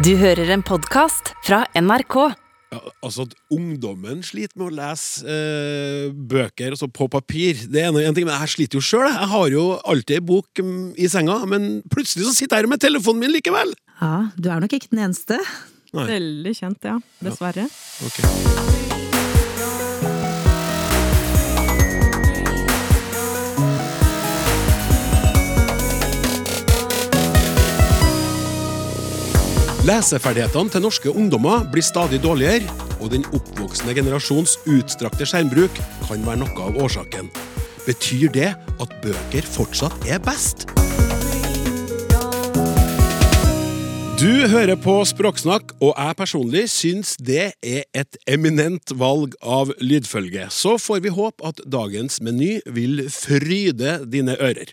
Du hører en podkast fra NRK. Ja, altså at Ungdommen sliter med å lese eh, bøker altså på papir. Det er en ting, men Jeg sliter jo sjøl. Jeg har jo alltid ei bok mm, i senga, men plutselig så sitter jeg her med telefonen min likevel! Ja, du er nok ikke den eneste. Nei. Veldig kjent, ja. Dessverre. Ok. Leseferdighetene til norske ungdommer blir stadig dårligere, og den oppvoksende generasjons utstrakte skjermbruk kan være noe av årsaken. Betyr det at bøker fortsatt er best? Du hører på Språksnakk, og jeg personlig syns det er et eminent valg av lydfølge. Så får vi håpe at dagens meny vil fryde dine ører.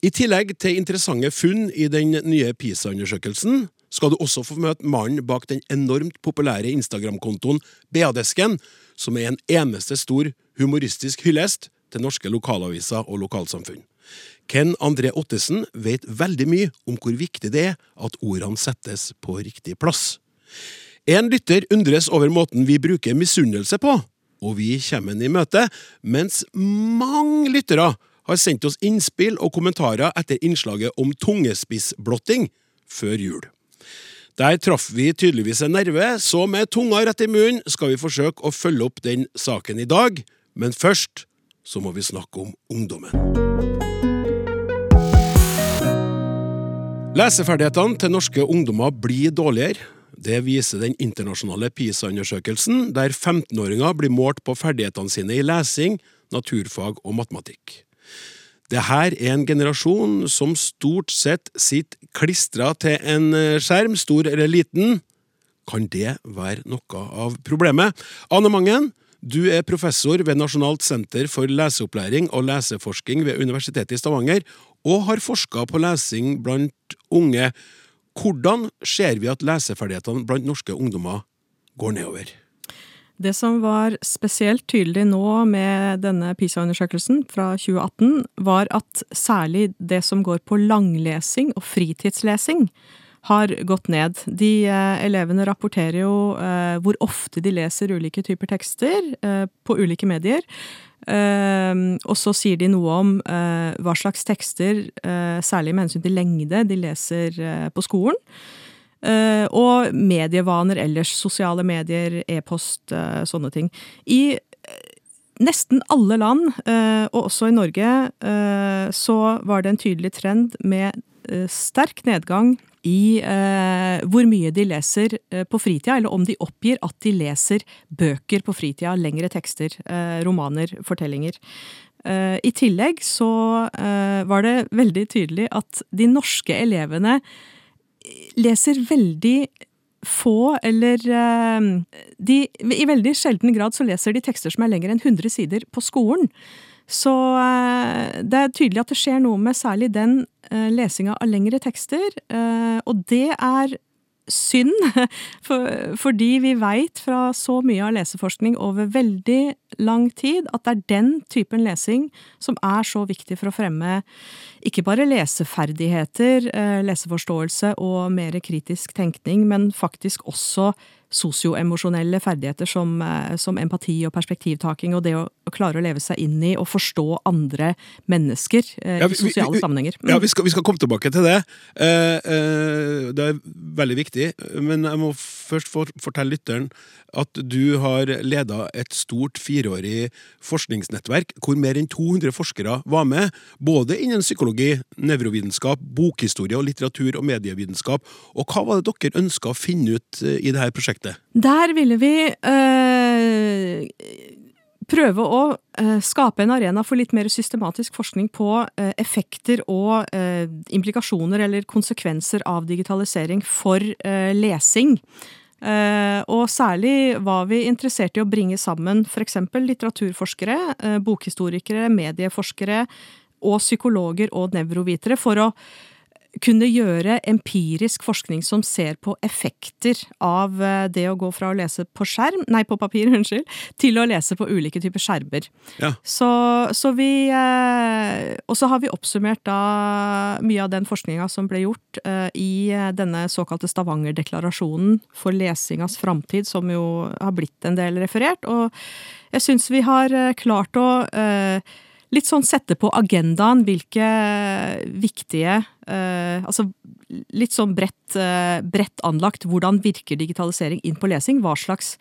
I tillegg til interessante funn i den nye PISA-undersøkelsen, skal du også få møte mannen bak den enormt populære Instagram-kontoen BA-desken, som er en eneste stor humoristisk hyllest til norske lokalaviser og lokalsamfunn. Ken André Ottesen vet veldig mye om hvor viktig det er at ordene settes på riktig plass. En lytter undres over måten vi bruker misunnelse på, og vi kommer den i møte, mens mange lyttere har sendt oss innspill og kommentarer etter innslaget om tungespissblotting før jul. Der traff vi tydeligvis en nerve, så med tunga rett i munnen skal vi forsøke å følge opp den saken i dag, men først så må vi snakke om ungdommen. Leseferdighetene til norske ungdommer blir dårligere. Det viser den internasjonale PISA-undersøkelsen, der 15-åringer blir målt på ferdighetene sine i lesing, naturfag og matematikk. Dette er en generasjon som stort sett sitter klistra til en skjerm, stor eller liten. Kan det være noe av problemet? Ane Mangen, du er professor ved Nasjonalt senter for leseopplæring og leseforsking ved Universitetet i Stavanger, og har forska på lesing blant unge. Hvordan ser vi at leseferdighetene blant norske ungdommer går nedover? Det som var spesielt tydelig nå med denne PISA-undersøkelsen fra 2018, var at særlig det som går på langlesing og fritidslesing, har gått ned. De eh, elevene rapporterer jo eh, hvor ofte de leser ulike typer tekster eh, på ulike medier. Eh, og så sier de noe om eh, hva slags tekster, eh, særlig med hensyn til lengde, de leser på skolen. Uh, og medievaner ellers. Sosiale medier, e-post, uh, sånne ting. I uh, nesten alle land, og også i Norge, så var det en tydelig trend med sterk nedgang i hvor mye de leser på fritida, eller om de oppgir at de leser bøker på fritida, lengre tekster, romaner, fortellinger. I tillegg så var det veldig tydelig at de norske elevene leser veldig få, eller de, I veldig sjelden grad så leser de tekster som er lenger enn 100 sider på skolen. Så det er tydelig at det skjer noe med særlig den lesinga av lengre tekster, og det er synd, for, fordi vi veit fra så mye av leseforskning over veldig lang tid at det er den typen lesing som er så viktig for å fremme ikke bare leseferdigheter, leseforståelse og mer kritisk tenkning, men faktisk også sosioemosjonelle ferdigheter som, som, empati og perspektivtaking, og det å, å, klare å leve seg inn i og forstå andre mennesker eh, ja, vi, i sosiale vi, sammenhenger. Mm. Ja, vi skal, vi skal, komme tilbake til det. Eh, eh, det er veldig viktig. Men jeg må først for, fortelle lytteren at du har leda et stort fireårig forskningsnettverk hvor mer enn 200 forskere var med, både innen psykologi, nevrovitenskap, bokhistorie og litteratur og medievitenskap. Og hva var det dere ønska å finne ut eh, i dette prosjektet? Der ville vi øh, prøve å øh, skape en arena for litt mer systematisk forskning på øh, effekter og implikasjoner eller konsekvenser av digitalisering for lesing. Uh, og særlig var vi interessert i å bringe sammen f.eks. litteraturforskere, uh, bokhistorikere, medieforskere og psykologer og nevrovitere for å kunne gjøre empirisk forskning som ser på effekter av eh, det å gå fra å lese på skjerm, nei, på papir, unnskyld, til å lese på ulike typer skjermer. Ja. Så, så vi eh, Og så har vi oppsummert da mye av den forskninga som ble gjort eh, i denne såkalte Stavanger-deklarasjonen for lesingas framtid, som jo har blitt en del referert. Og jeg syns vi har klart å litt sånn sette på agendaen hvilke viktige eh, Altså litt sånn bredt, eh, bredt anlagt. Hvordan virker digitalisering inn på lesing? Hva slags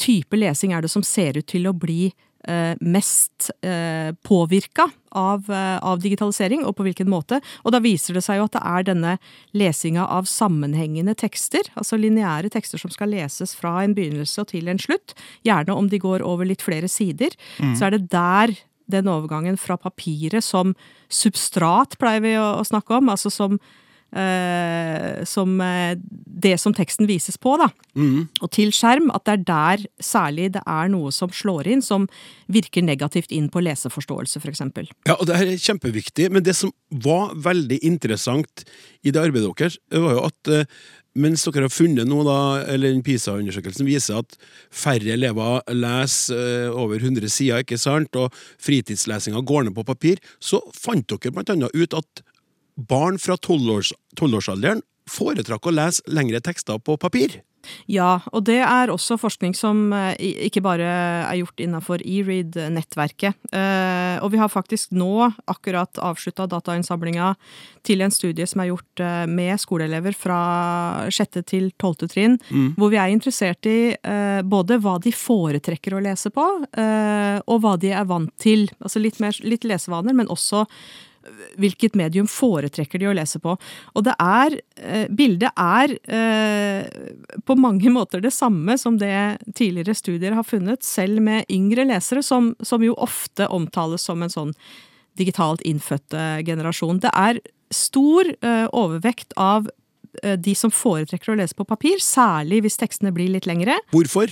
type lesing er det som ser ut til å bli eh, mest eh, påvirka av, eh, av digitalisering, og på hvilken måte. Og da viser det seg jo at det er denne lesinga av sammenhengende tekster, altså lineære tekster som skal leses fra en begynnelse og til en slutt, gjerne om de går over litt flere sider, så er det der den overgangen fra papiret som substrat, pleier vi å, å snakke om, altså som eh, som eh, det som teksten vises på, da. Og til skjerm, at det er der særlig det er noe som slår inn, som virker negativt inn på leseforståelse, f.eks. Ja, og det her er kjempeviktig, men det som var veldig interessant i det arbeidet deres, var jo at eh, mens dere har funnet noe, da, eller den PISA-undersøkelsen viser at færre elever leser eh, over 100 sider, ikke sant, og fritidslesinga går ned på papir, så fant dere blant annet ut at barn fra 12-års 12-årsalderen foretrakk å lese lengre tekster på papir. Ja, og det er også forskning som eh, ikke bare er gjort innafor eRead-nettverket. Eh, Og vi har faktisk nå akkurat avslutta datainnsamlinga til en studie som er gjort eh, med skoleelever fra sjette til tolvte trinn, hvor vi er interessert i både hva de foretrekker å lese på, og hva de er vant til. Altså litt, mer, litt lesevaner, men også hvilket medium foretrekker de å lese på. Og det er eh, Bildet er eh, på mange måter det samme som det tidligere studier har funnet, selv med yngre lesere, som, som jo ofte omtales som en sånn digitalt innfødte generasjon. Det er stor eh, overvekt av de som foretrekker å lese på papir, særlig hvis tekstene blir litt lengre. Hvorfor?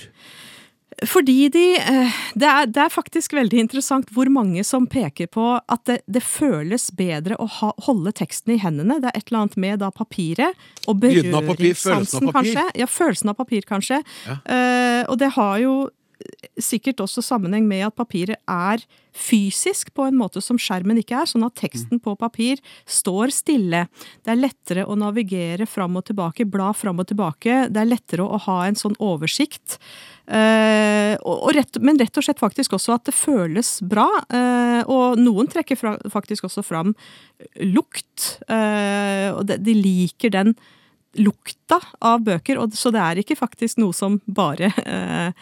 Fordi de eh, det er, det er faktisk veldig interessant hvor mange som peker på at det, det føles bedre å ha, holde teksten i hendene. Det er et eller annet med da papiret og berøringssansen, papir, følelsen papir. kanskje. Ja, følelsen av papir, kanskje. Ja. Uh, og det har jo sikkert også sammenheng med at papiret er fysisk på en måte som skjermen ikke er, sånn at teksten på papir står stille. Det er lettere å navigere fram og tilbake, bla fram og tilbake. Det er lettere å ha en sånn oversikt. Uh, rett, men rett og slett faktisk også at det føles bra. Uh, og noen trekker fra, faktisk også fram lukt. Uh, og de, de liker den lukta av bøker, og så det er ikke faktisk noe som bare eh,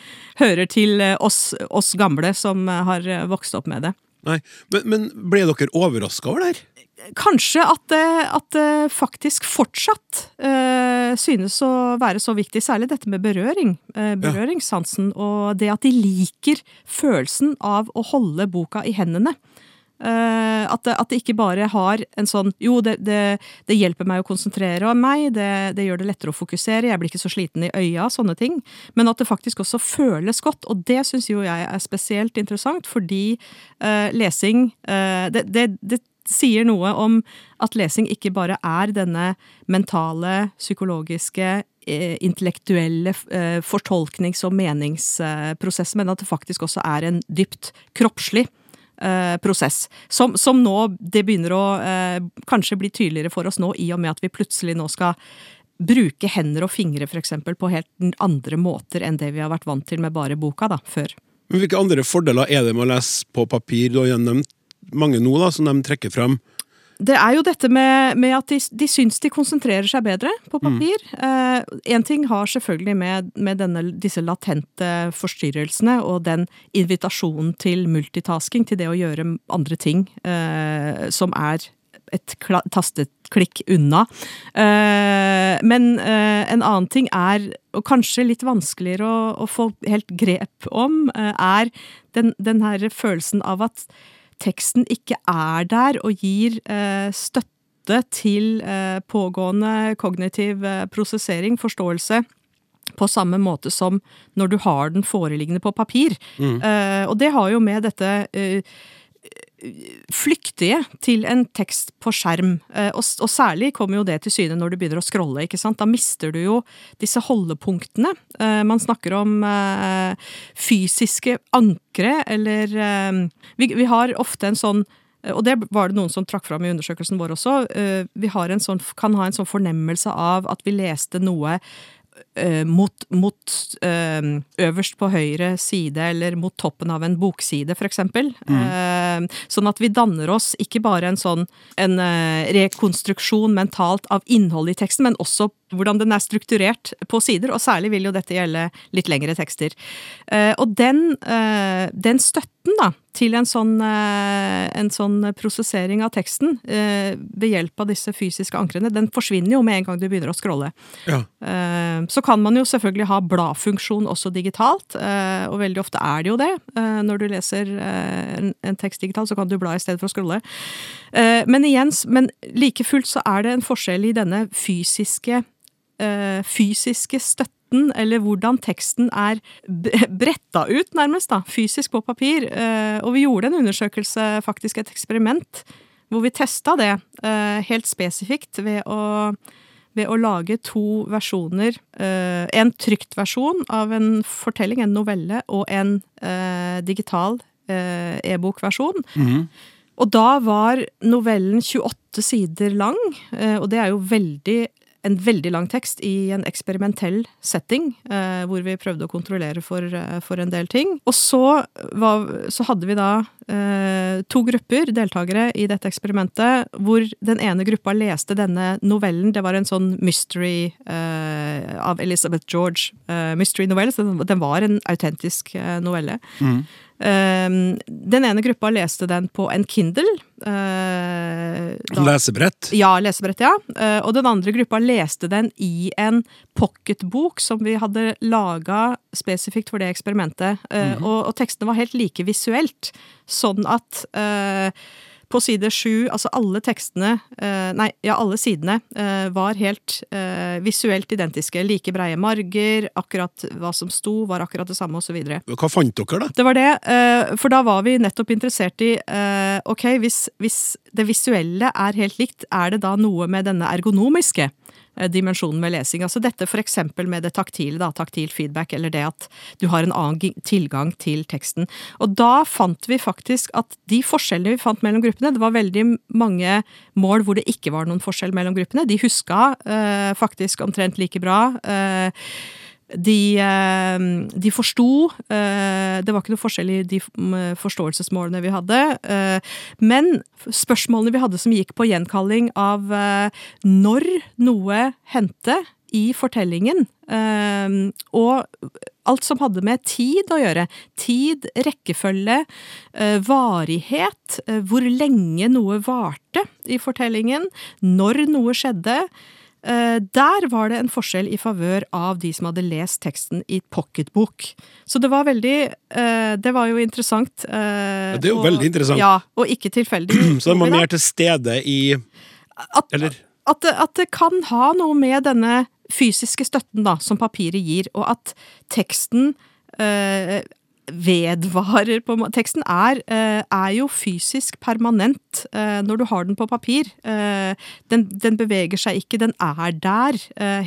hører til eh, oss, oss gamle som eh, har eh, vokst opp med det. Nei, men, men ble dere overraska over det her? Kanskje at det, at det faktisk fortsatt eh, synes å være så viktig, særlig dette med berøring. Eh, berøringssansen, og det at de liker følelsen av å holde boka i hendene. Eh, at, det, at det ikke bare har en sånn Jo, det, det, det hjelper meg å konsentrere meg, det, gjør det lettere å fokusere, jeg blir ikke så sliten i øya, sånne ting. Men at det faktisk også føles godt, og det syns jo jeg er spesielt interessant, fordi uh, lesing uh, det, sier noe om at lesing ikke bare er denne mentale, psykologiske, intellektuelle fortolknings- og meningsprosessen, men at det faktisk også er en dypt kroppslig eh, prosess. Som, som nå det begynner å eh, kanskje bli tydeligere for oss nå, i og med at vi plutselig nå skal bruke hender og fingre for eksempel, på helt andre måter enn det vi har vært vant til med bare boka da, før. Men Hvilke andre fordeler er det med å lese på papir? Du har nevnt mange nå da, som de trekker fram. Det er jo dette med, med at de, de syns de konsentrerer seg bedre på papir. Én ting har selvfølgelig med, med denne, disse latente forstyrrelsene og den invitasjonen til multitasking, til det å gjøre andre ting, eh, som er et tastet tasteklikk unna. Eh, men eh, en annen ting er, og kanskje litt vanskeligere å, å få helt grep om, eh, er den, den her følelsen av at teksten ikke er der og gir eh, støtte til eh, pågående kognitiv eh, prosessering, forståelse, på samme måte som når du har den foreliggende på papir. Eh, og det har jo med dette eh, flyktige til en tekst på skjerm. Eh, og, og, særlig kommer jo det til syne når du begynner å scrolle. ikke sant? Da mister du jo disse holdepunktene. Eh, man snakker om eh, fysiske ankre, eller vi, vi, har ofte en sånn og det var det noen som trakk fram i undersøkelsen vår også. Vi sånn, kan ha en sånn fornemmelse av at vi leste noe uh, mot, mot eh, øverst på høyre side, eller mot toppen av en bokside, for eksempel. Mm. Uh, sånn at vi danner oss ikke bare en sånn en rekonstruksjon mentalt av innholdet i teksten, men også hvordan den er strukturert på sider, og særlig vil jo dette gjelde litt lengre tekster. Og den, den støtten da, til en sånn, en sånn, prosessering av teksten ved hjelp av disse fysiske ankrene, den forsvinner jo med en gang du begynner å scrolle. Ja. Så kan man jo selvfølgelig ha bladfunksjon også digitalt, eh, og veldig ofte er det jo det. Eh, når du leser eh, en tekst digitalt, så kan du bla i stedet for å scrolle. Men igjen, men like fullt så er det en forskjell i denne fysiske, fysiske støtten eller hvordan teksten er bretta ut, nærmest, da, fysisk på papir. Og vi gjorde en undersøkelse, faktisk et eksperiment, hvor vi testa det helt spesifikt ved å ved å lage to versjoner. Eh, en trykt versjon av en fortelling, en novelle, og en eh, digital eh, e-bokversjon. Mm. Og da var novellen 28 sider lang, og det er jo veldig en veldig lang tekst i en eksperimentell setting, eh, hvor vi prøvde å kontrollere for, eh, for en del ting. Og så, var, så hadde vi da to grupper deltakere i dette eksperimentet, hvor den ene gruppa leste denne novellen. Det var en sånn mystery uh, av Elizabeth George. Uh, mystery-novelle, så den var en autentisk uh, novelle. Mm. Den ene gruppa leste den på en Kindle. Uh, lesebrett? Ja, lesebrett, ja. Og den andre gruppa leste den i en pocketbok som vi hadde laga spesifikt for det eksperimentet. Mm og, og, tekstene var helt like visuelt, sånn at på side sju, altså alle tekstene, eh, nei, ja, alle sidene, eh, var helt eh, visuelt identiske. Like breie marger, akkurat hva som sto, var akkurat det samme, osv. Hva fant dere, da? Det var det, for da var vi nettopp interessert i Ok, hvis, hvis det visuelle er helt likt, er det da noe med denne ergonomiske? Eh, dimensjonen med lesing. Altså dette eksempel med det taktile, da, taktil feedback, eller det at du har en annen tilgang til teksten. Og da fant vi faktisk at de forskjellene vi fant mellom gruppene, det var veldig mange mål hvor det ikke var noen forskjell mellom gruppene. De huska eh, faktisk omtrent like bra. Eh, de, eh, de forsto. Eh, det var ikke noe forskjell i de forståelsesmålene vi hadde. Eh, men spørsmålene vi hadde som gikk på gjenkalling av når noe hendte i fortellingen, og alt som hadde med tid å gjøre. Tid, rekkefølge, varighet, hvor lenge noe varte i fortellingen, når noe skjedde. Eh, der var det en forskjell i favør av de som hadde lest teksten i pocketbok. Så det var veldig eh, Det var jo interessant. Ja, det er jo og, veldig interessant. Ja, og ikke tilfeldig. Så man mer til stede i at, Eller? At at det kan ha noe med denne fysiske støtten da, som papiret gir, og at teksten vedvarer på Teksten er, eh, er, jo fysisk permanent eh, når du har den på papir. Eh, den, den beveger seg ikke, den er der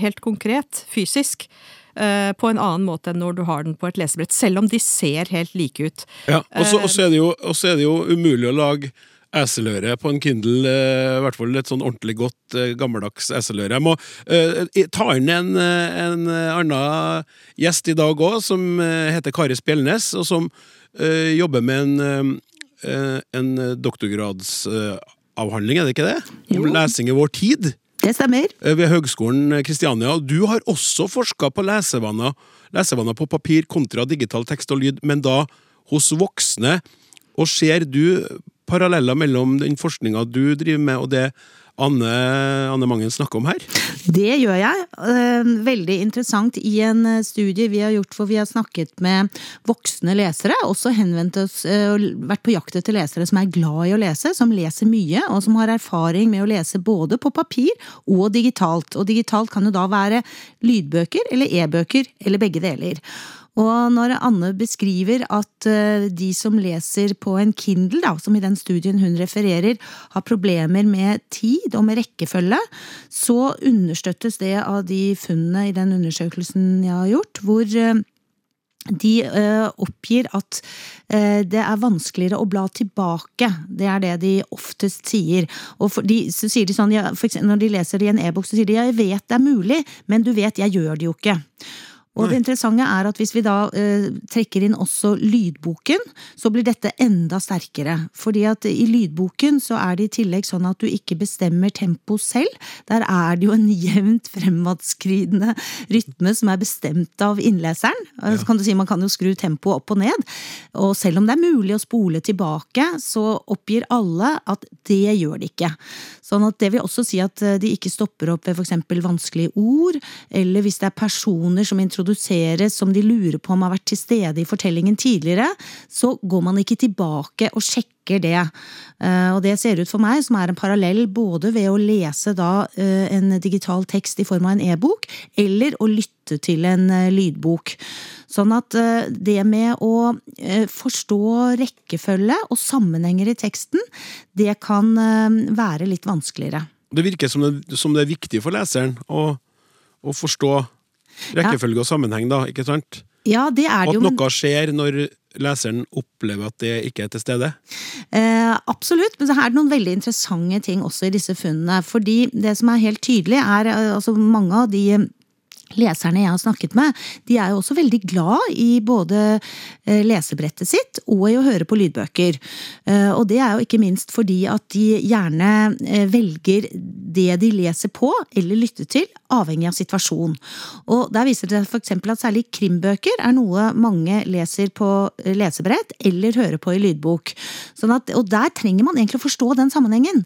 helt konkret, fysisk. På en annen måte enn når du har den på et lesebrett, selv om de ser helt like ut. Ja, Og så er, er, det jo umulig å lage eseløre på en Kindle. I hvert fall et sånn ordentlig godt, gammeldags eseløre. Jeg må uh, ta inn en, en annen gjest i dag òg, som heter Kari Spjelnes, og som uh, jobber med en, uh, en doktorgradsavhandling, er det ikke det? Om jo. lesing i vår tid. Det stemmer. Ved Høgskolen Kristiania. Du har også forska på lesevaner, lesevaner på papir kontra digital tekst og lyd, men da hos voksne. Og ser du paralleller mellom den forskninga du driver med, og det Anne, Anne Mangen snakker om her? Det gjør jeg. Eh, veldig interessant i en eh, studie vi har gjort hvor vi har snakket med voksne lesere. Også henvendt oss eh, og vært på jakt etter lesere som er glad i å lese, som leser mye, og som har erfaring med å lese både på papir og digitalt. Og digitalt kan jo da være lydbøker eller e-bøker, eller begge deler. Og når Anne beskriver at eh, de som leser på en Kindle, da, som i den studien hun refererer, har problemer med tid og med rekkefølge, så understøttes det av de funnene i den undersøkelsen jeg har gjort, hvor eh, de uh, oppgir at det er vanskeligere å bla tilbake. Det er det de oftest sier. Og de, så sier de sånn, ja, Når de leser det i en e-bok, så sier de 'jeg vet det er mulig, men du vet, jeg gjør det jo ikke'. Og det interessante er at hvis vi da eh, trekker inn også lydboken, så blir dette enda sterkere. Fordi at i lydboken så er det i tillegg sånn at du ikke bestemmer tempo selv. Der er det jo en jevnt fremadskridende rytme som er bestemt av innleseren. Ja. Så kan du si Man kan jo skru tempoet opp og ned. Og selv om det er mulig å spole tilbake, så oppgir alle at det gjør det ikke. Sånn at det vil også si at eh, de ikke stopper opp ved f.eks. vanskelige ord, eller hvis det er personer som introduserer introduseres som de lurer på om har vært til stede i fortellingen tidligere, så går man ikke tilbake og sjekker det. Eh, og det ser ut for meg som er en parallell både ved å lese da eh, en digital tekst i form av en e-bok, eller å lytte til en eh, lydbok. Sånn at det med å forstå rekkefølge og sammenhenger i teksten, det kan være litt vanskeligere. Det virker som det, som det er viktig for leseren å, å forstå Rekkefølge og sammenheng, da, ikke sant? Ja, det er det jo. At noe skjer når leseren opplever at det ikke er til stede? Eh, absolutt, men så er det noen veldig interessante ting også i disse funnene. Fordi det som er helt tydelig, er eh, altså mange av de leserne jeg har snakket med, de er jo også veldig glad i både eh, lesebrettet sitt og i å høre på lydbøker. Eh, og det er jo ikke minst fordi at de gjerne velger det de leser på eller lytter til, avhengig av situasjon. Og der viser det seg f.eks. at særlig krimbøker er noe mange leser på lesebrett eller hører på i lydbok. Sånn at, og der trenger man egentlig å forstå den sammenhengen.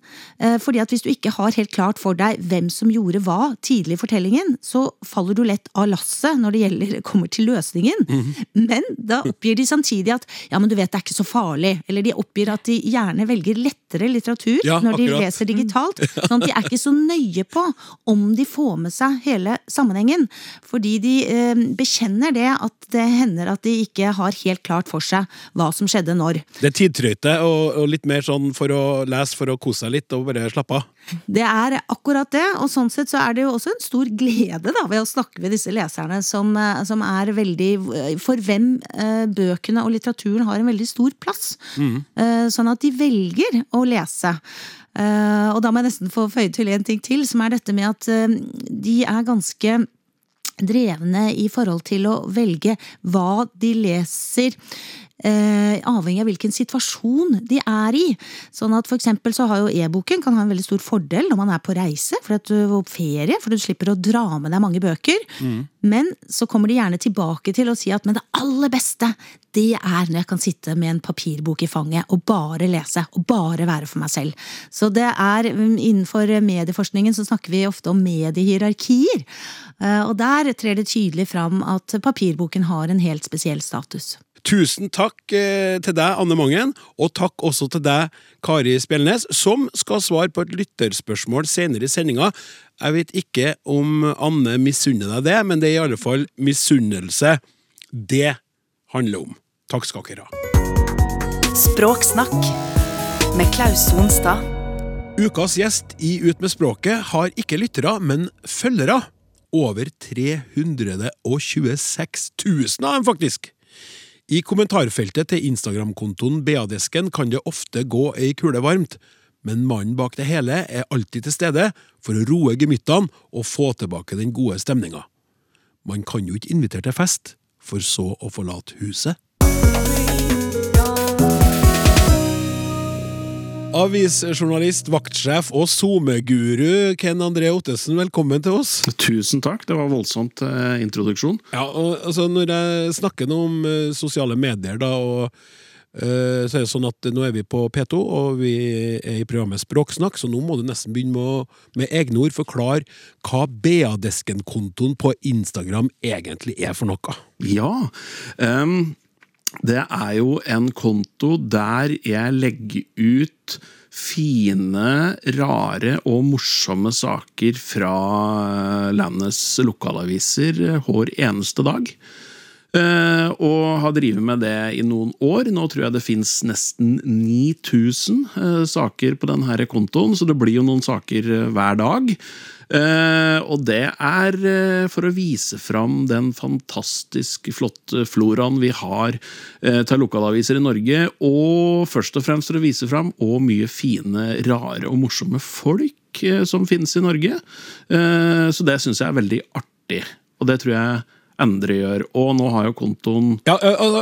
Fordi at hvis du ikke har helt klart for deg hvem som gjorde hva tidlig i fortellingen, så faller du lett av lasset når det gjelder, kommer til løsningen. Mm. Men da oppgir de samtidig at ja, men du vet det er ikke så farlig. Eller de oppgir at de gjerne velger lettere litteratur ja, når de leser digitalt. Sånn at de er ikke så nøye på om de får med seg hele sammenhengen. Fordi de eh, bekjenner det at det hender at de ikke har helt klart for seg hva som skjedde når. Det er tidtrøyte og, og litt mer sånn for å lese for å kose seg litt og bare slappe av? Det er akkurat det, og sånn sett så er det jo også en stor glede da, ved å snakke med disse leserne som, eh, som er veldig For hvem eh, bøkene og litteraturen har en veldig stor plass. Mm. Eh, sånn at de velger å lese. Eh, og da må jeg nesten få føye til en ting til, som er dette med at eh, de er ganske drevne i forhold til å velge hva de leser avhengig av hvilken situasjon de er i. Sånn at for eksempel så har jo e-boken kan ha en veldig stor fordel når man er på reise, for at du er på ferie, for du slipper å dra med deg mange bøker. Mm. Men så kommer de gjerne tilbake til å si at men det aller beste, det er når jeg kan sitte med en papirbok i fanget og bare lese, og bare være for meg selv. Så det er mm, innenfor medieforskningen så snakker vi ofte om mediehierarkier. Eh, og der trer det tydelig fram at papirboken har en helt spesiell status. Tusen takk eh, til deg, Anne Mangen, og takk også til deg, Kari Spjelnes, som skal svare på et lytterspørsmål senere i sendinga. Jeg vet ikke om Anne misunner deg det, men det er i alle fall misunnelse det handler om. Takk skal dere ha. Språksnakk med Klaus Sonstad. Ukas gjest i Ut med språket har ikke lyttere, men følgere. Over 326 000 av dem, faktisk! I kommentarfeltet til Instagram-kontoen BA-desken kan det ofte gå ei kule varmt, men mannen bak det hele er alltid til stede for å roe gemyttene og få tilbake den gode stemninga. Man kan jo ikke invitere til fest, for så å forlate huset. Avisjournalist, vaktsjef og SoMe-guru Ken André Ottesen, velkommen til oss. Tusen takk, det var voldsomt eh, introduksjon. Ja, og altså, Når jeg snakker nå om eh, sosiale medier, da, og, eh, så er det sånn at nå er vi på P2, og vi er i programmet Språksnakk, så nå må du nesten begynne med, å, med egne ord forklare hva BA-desken-kontoen på Instagram egentlig er for noe. Ja, um det er jo en konto der jeg legger ut fine, rare og morsomme saker fra landets lokalaviser hver eneste dag. Eh, og har drevet med det i noen år. Nå tror jeg det fins nesten 9000 eh, saker på denne kontoen, så det blir jo noen saker eh, hver dag. Eh, og det er eh, for å vise fram den fantastisk flotte floraen vi har eh, til lokalaviser i Norge, og først og fremst for å vise fram og mye fine, rare og morsomme folk som finnes i Norge. Så det syns jeg er veldig artig, og det tror jeg Endre gjør. Og nå har jo kontoen Ja,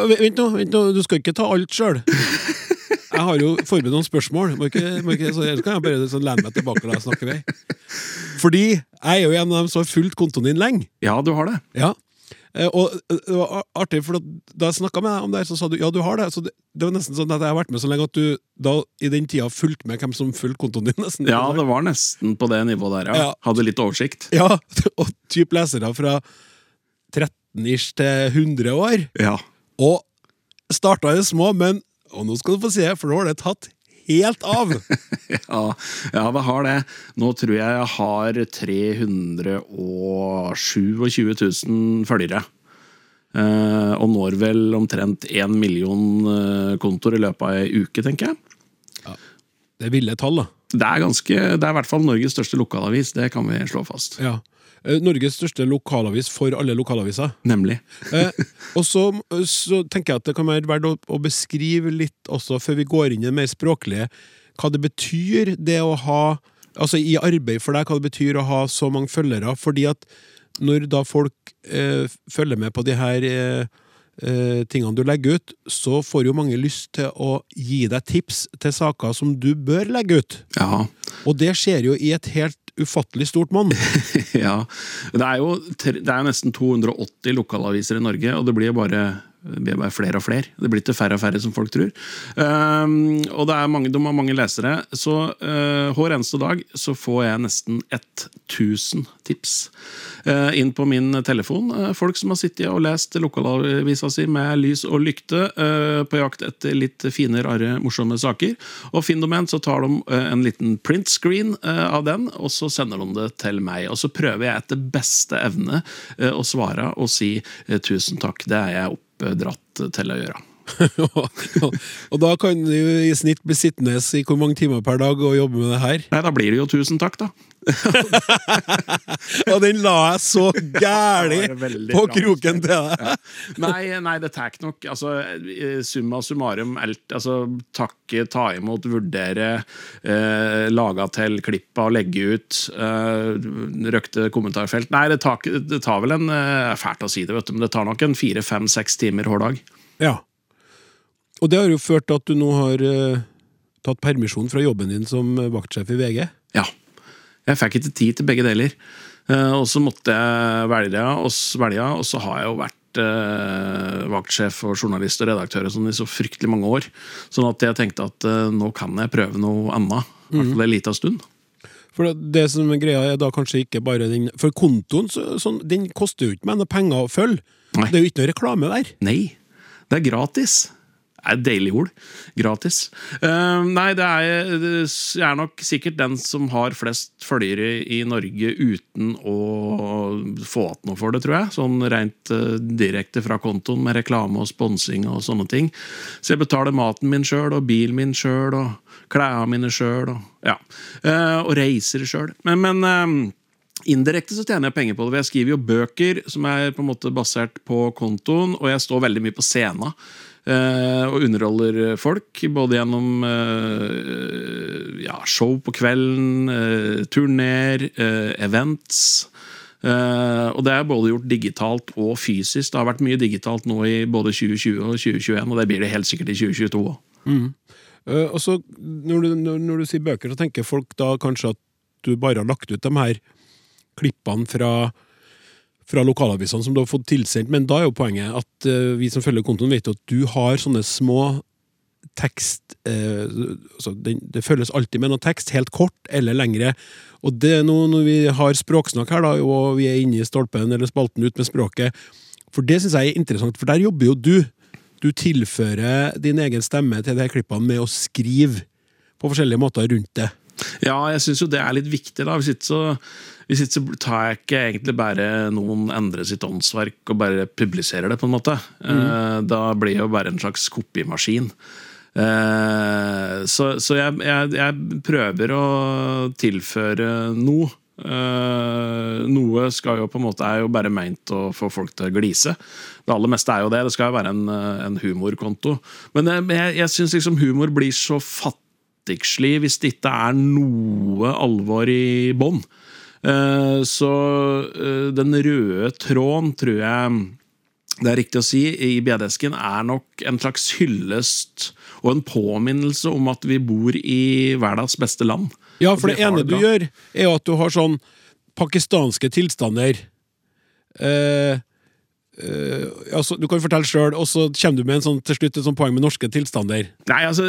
vent nå, vent nå, du skal ikke ta alt sjøl. Jeg har jo forberedt noen spørsmål. Må ikke, må ikke, så ellers kan jeg bare sånn lene meg tilbake når jeg snakker vei. Fordi jeg er jo en av dem som har fulgt kontoen din lenge. Ja, du har det. Ja. Eh, Og eh, det var artig, for da jeg snakka med deg om det, så sa du ja, du har det. Så det, det var nesten sånn at jeg har vært med så lenge at du da i den tida fulgte med hvem som fulgte kontoen din. nesten. Ja, det var nesten på det nivået der, ja. Ja. Hadde litt oversikt. Ja, og typ lesere fra 13-ish til 100 år. Ja. Og starta i det små, men Og nå skal du få se, for nå har det tatt helt av! Ja, ja, det har det. Nå tror jeg jeg har 327 000 følgere. Eh, og når vel omtrent én million eh, kontoer i løpet av ei uke, tenker jeg. Det er ville tall, da. Det er, ganske, det er i hvert fall Norges største lokalavis, det kan vi slå fast. Ja. Eh, Norges største lokalavis for alle lokalaviser. Nemlig. Eh, og så, så tenker jeg at det kan være verdt å, å beskrive litt også, før vi går inn i det mer språklige, hva det betyr det å ha Altså i arbeid for deg, hva det betyr å ha så mange følgere. Fordi at når da folk eh, følger med på de her eh, eh, tingene du legger ut, så får jo mange lyst til å gi deg tips til saker som du bør legge ut. Ja. Og det skjer jo i et helt ufattelig stort monn. ja. Det er jo det er nesten 280 lokalaviser i Norge, og det blir bare det blir bare flere og flere. Det blir til færre og færre, som folk tror. Um, og det er mange, de har mange lesere. Så uh, hver eneste dag så får jeg nesten 1000 tips uh, inn på min telefon. Uh, folk som har sittet og lest lokalavisa si med lys og lykte på jakt etter litt fine, rare, morsomme saker. Og finner de en, så tar de en liten print screen eh, av den, og så sender de det til meg. Og så prøver jeg etter beste evne å svare og si tusen takk, det er jeg oppdratt til å gjøre. og da kan du i snitt bli sittende i hvor mange timer per dag og jobbe med det her. Nei, da blir det jo tusen takk, da. Og den la jeg så gæli på kroken til deg! Nei, nei det tar ikke nok. Altså, eh, summa summarum, alt, altså, takke, ta imot, vurdere, eh, laga til klippa og legge ut, eh, røkte kommentarfelt. Nei, det tar, det tar vel en eh, Fælt å si det, vet du, men det tar nok en fire, fem, seks timer hver dag. Ja. Og det har jo ført til at du nå har uh, tatt permisjon fra jobben din som vaktsjef i VG. Ja. Jeg fikk ikke tid til begge deler. Uh, og så måtte jeg velge, og, velge, og så har jeg jo vært eh, vaktsjef og journalist og redaktør og sånn i så fryktelig mange år. Sånn at jeg tenkte at eh, nå kan jeg prøve noe annet. I hvert fall en liten stund. For det, det som er greia er da kanskje ikke bare den For kontoen så, sånn, den koster jo ikke meg noe penger å følge. Nei. Det er jo ikke noe reklame der. Nei, det er gratis. Det er deilig ord. Gratis. Uh, nei, det er, jeg er nok sikkert den som har flest følgere i Norge uten å få igjen noe for det, tror jeg. Sånn rent uh, direkte fra kontoen med reklame og sponsing og sånne ting. Så jeg betaler maten min sjøl og bilen min sjøl og klærne mine sjøl og, ja. uh, og reiser sjøl. Men, men Indirekte så tjener jeg penger på det. Jeg skriver jo bøker som er på en måte basert på kontoen, og jeg står veldig mye på scenen. Eh, og underholder folk, både gjennom eh, ja, show på kvelden, uh, turneer, eh, events. Uh, og det er både gjort digitalt og fysisk. Det har vært mye digitalt nå i både 2020 og 2021, og det blir det helt sikkert i 2022 òg. Eh, og så når når, når du sier bøker, så tenker folk da kanskje at du bare har lagt ut de her klippene fra, fra lokalavisene som du har fått tilsendt, men da er jo poenget at uh, vi som følger kontoen, vet jo at du har sånne små tekst uh, altså det, det følges alltid med noe tekst, helt kort eller lengre. Og det er nå når vi har språksnakk her, da, og vi er inne i stolpen eller spalten ut med språket, for det syns jeg er interessant, for der jobber jo du. Du tilfører din egen stemme til de her klippene med å skrive på forskjellige måter rundt det. Ja, jeg syns jo det er litt viktig, da. Hvis ikke så, hvis ikke så tar jeg ikke egentlig bare noen endre sitt åndsverk og bare publiserer det, på en måte. Mm. da blir jeg jo bare en slags kopimaskin. Eh, så så jeg, jeg, jeg prøver å tilføre noe. Eh, noe skal jo på en måte er jo bare meint å få folk til å glise. Det aller meste er jo det. Det skal jo være en, en humorkonto. Men jeg, jeg syns liksom humor blir så fattigslig hvis det ikke er noe alvor i bånn. Eh, så eh, den røde tråden, tror jeg det er riktig å si, i BD-esken er nok en slags hyllest og en påminnelse om at vi bor i verdens beste land. Ja, for det ene du gjør, er at du har sånn pakistanske tilstander. Eh, Uh, altså, du kan fortelle sjøl, og så kommer du med en sånn, til slutt et sånt poeng med norske tilstander. Nei, altså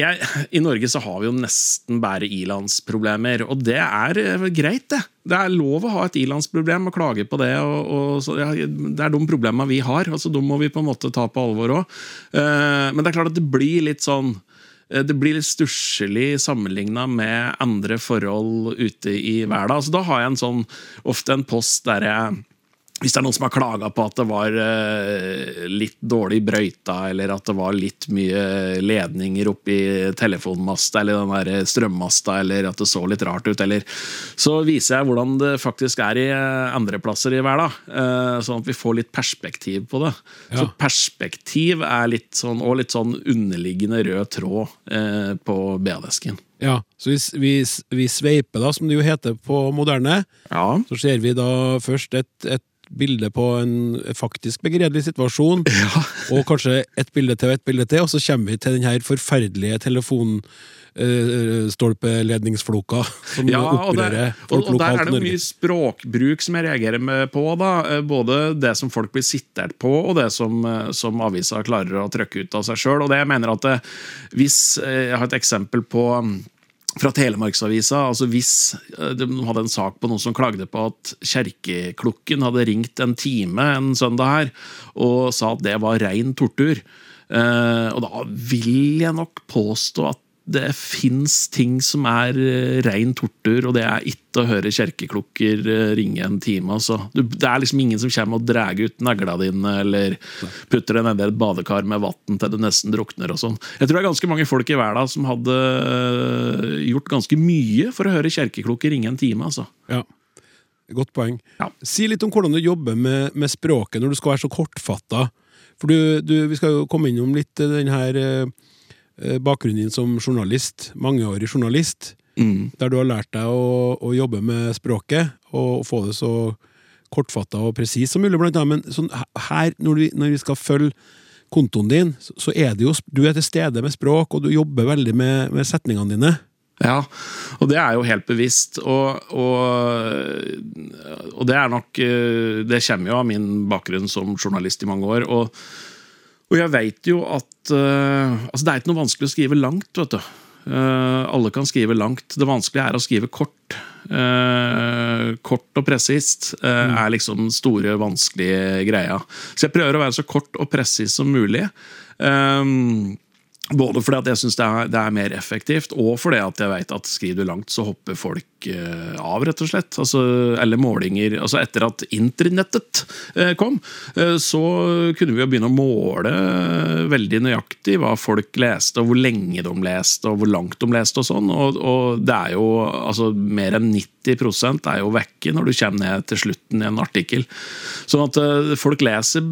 jeg, I Norge så har vi jo nesten bare ilandsproblemer, og det er eh, greit, det. Det er lov å ha et ilandsproblem og klage på det. Og, og ja, det er de problemene vi har, altså de må vi på en måte ta på alvor òg. men det er klart at det blir litt sånn eh, det blir litt stusslig sammenligna med andre forhold ute i verden. Altså, da har jeg en sånn, ofte en post der jeg hvis det er noen som har klaga på at det var eh, litt dårlig brøyta, eller at det var litt mye ledninger oppi telefonmasta eller den der strømmasta, eller at det så litt rart ut, eller Så viser jeg hvordan det faktisk er i eh, andre plasser i verden, eh, sånn at vi får litt perspektiv på det. Så perspektiv er litt sånn, og litt sånn underliggende rød tråd på BD-esken. Ja, så vi, vi, vi sveiper, da, som det jo heter på moderne. Ja. Så ser vi da først et, et bilde på en faktisk begredelig situasjon, og kanskje et bilde til og et bilde til, og så kommer vi til den her forferdelige telefonstolpeledningsfloka som Ja, og, opprører det, folk og, og der er det mye språkbruk som jeg reagerer med på. da Eh, Både det som folk blir sitert på, og det som, eh, som avisa klarer å trykke ut av seg sjøl. Jeg mener at det, hvis eh, Jeg har et eksempel på mm, fra Telemarksavisa. altså Hvis eh, de hadde en sak på noen som klagde på at kjerkeklokken hadde ringt en time en søndag her, og sa at det var rein tortur. Eh, og da vil jeg nok påstå at det fins ting som er uh, rein tortur, og det er ikke å høre kjerkeklokker eh, ringe en time. Altså. Det er liksom ingen som kommer og drar ut negla dine, eller putter deg nedi et badekar med vann til du nesten drukner. og sånn. Jeg tror det er ganske mange folk i verden som hadde eh, gjort ganske mye for å høre kjerkeklokker ringe en time. altså. Ja. Godt poeng. Ja. Si litt om hvordan du jobber med, med språket når du skal være så kortfatta. For du, du, vi skal jo komme innom litt eh, den her eh, bakgrunnen din som journalist, mangeårig journalist, der du har lært deg å, å jobbe med språket og få det så kortfatta og presis som mulig, blant annet. Men sånn, her, når vi, når vi skal følge kontoen din, så, så er det jo Du er til stede med språk, og du jobber veldig med, med setningene dine. Ja, og det er jo helt bevisst. Og, og, og det er nok eh, Det kommer jo av min bakgrunn som journalist i mange år. Og, og jeg veit jo at uh, Altså, det er ikke noe vanskelig å skrive langt, vet du. Uh, alle kan skrive langt. Det vanskelige er å skrive kort. Uh, kort og presist mm. er liksom den store, vanskelige greia. Så jeg prøver å være så kort og presis som mulig. Um, både fordi at jeg syns det, det er mer effektivt, og fordi at jeg vet at skriver du langt, så hopper folk eh, av, rett og slett. Altså, eller målinger. Altså etter at internettet eh, kom, eh, så kunne vi jo begynne å måle veldig nøyaktig hva folk leste, og hvor lenge de leste, og hvor langt de leste, og sånn. Og, og det er jo altså mer enn 90 er jo vekke når du kommer ned til slutten i en artikkel. Sånn at eh, folk leser,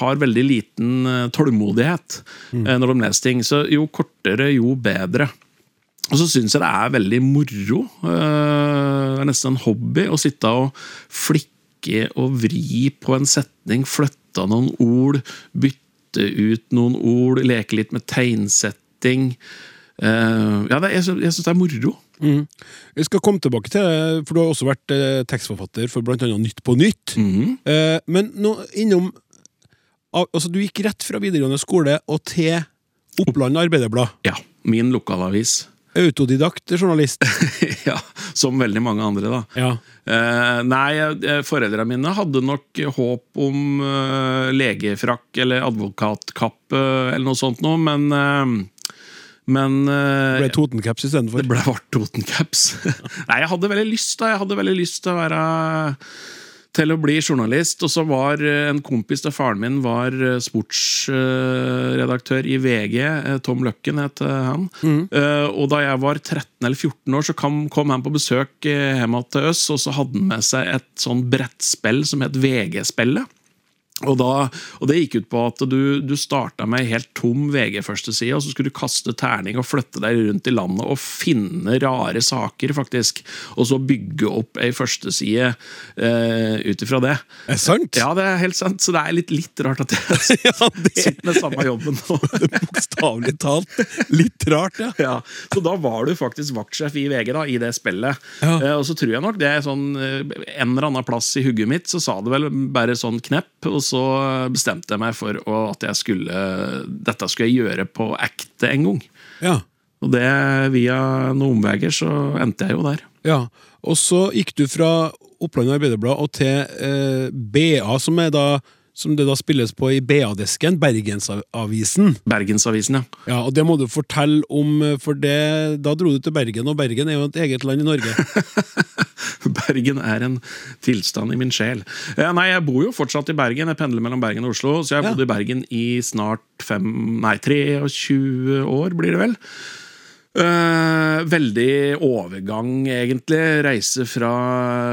har veldig liten eh, tålmodighet mm. når de leser ting. Så jo kortere, jo bedre. Og så syns jeg det er veldig moro, eh, det er nesten en hobby, å sitte og flikke og vri på en setning, flytte noen ord, bytte ut noen ord, leke litt med tegnsetting. Eh, ja, det, jeg, jeg syns det er moro. Jeg skal komme tilbake til for du har også vært eh, tekstforfatter for annet Nytt på Nytt. Eh, men nå innom Altså, du gikk rett fra videregående skole og til Oppland Arbeiderblad. Ja, min lokalavis. Autodidakt journalist. ja, som veldig mange andre, da. Ja. Eh, nei, foreldrene mine hadde nok håp om eh, legefrakk eller advokatkappe eller noe sånt noe, men eh, Men uh, Det ble Totencaps istedenfor. det ble vart Totencaps. Nei, jeg hadde veldig lyst da, jeg hadde veldig lyst til å være til å bli journalist. Og så var eh, en kompis til faren min var eh, sportsredaktør i VG. Tom Løkken het han. Mm. Og da jeg var 13 eller 14 år, så kom, kom han på besøk hjemme til oss, og så hadde han med seg et sånn brettspill som het VG-spillet. Og, da, og det gikk ut på at du, du starta med ei helt tom VG-førsteside, og så skulle du kaste terning og flytte deg rundt i landet og finne rare saker, faktisk. Og så bygge opp ei førsteside eh, ut ifra det. Er det sant? Ja, det er helt sant. Så det er litt, litt rart at jeg Ja, det sitter med samme jobben nå. bokstavelig talt litt rart, ja. Ja, så da var du faktisk vaktsjef i VG da, i det spillet. Ja. Eh, og så tror jeg nok det er sånn eh, en eller annen plass i hugget mitt, så sa det vel bare sånn knepp, og så bestemte jeg meg for at jeg skulle dette skulle jeg gjøre på ekte en gang. ja. Og det via noen omveier så endte jeg jo der. Ja, og så gikk du fra Oppland Arbeiderblad og til eh, BA, som, er da, som det da spilles på i BA-desken, Bergensavisen. Bergensavisen, ja. Ja, og det må du fortelle om, eh, for det, da dro du til Bergen, og Bergen er jo et eget land i Norge. Bergen er en tilstand i min sjel. Eh, nei, jeg bor jo fortsatt i Bergen. Jeg pendler mellom Bergen og Oslo. Så jeg har Ja. bodd i Bergen i snart fem, nei, 23 år, blir det vel. Eh, veldig overgang, egentlig. Reise fra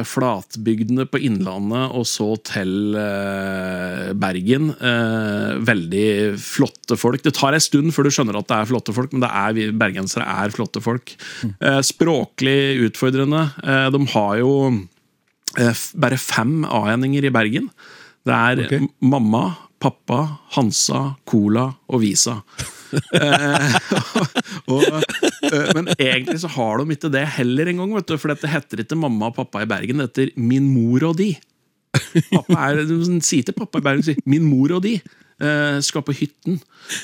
flatbygdene på Innlandet og så til uh, Bergen. Uh, veldig flotte folk. Det tar en stund før du skjønner at det er flotte folk, men det er, vi bergensere er flotte folk. Eh, språklig utfordrende. De har jo bare fem A-endinger i Bergen. Det er okay. mamma, pappa, Hansa, Cola og Visa. Eh, og, eh, men egentlig så har de ikke det heller engang, for dette heter ikke mamma og pappa i Bergen, det heter min mor og de. Pappa er, sier til pappa i Bergen sier, 'min mor og de'. Eh, skal på hytten.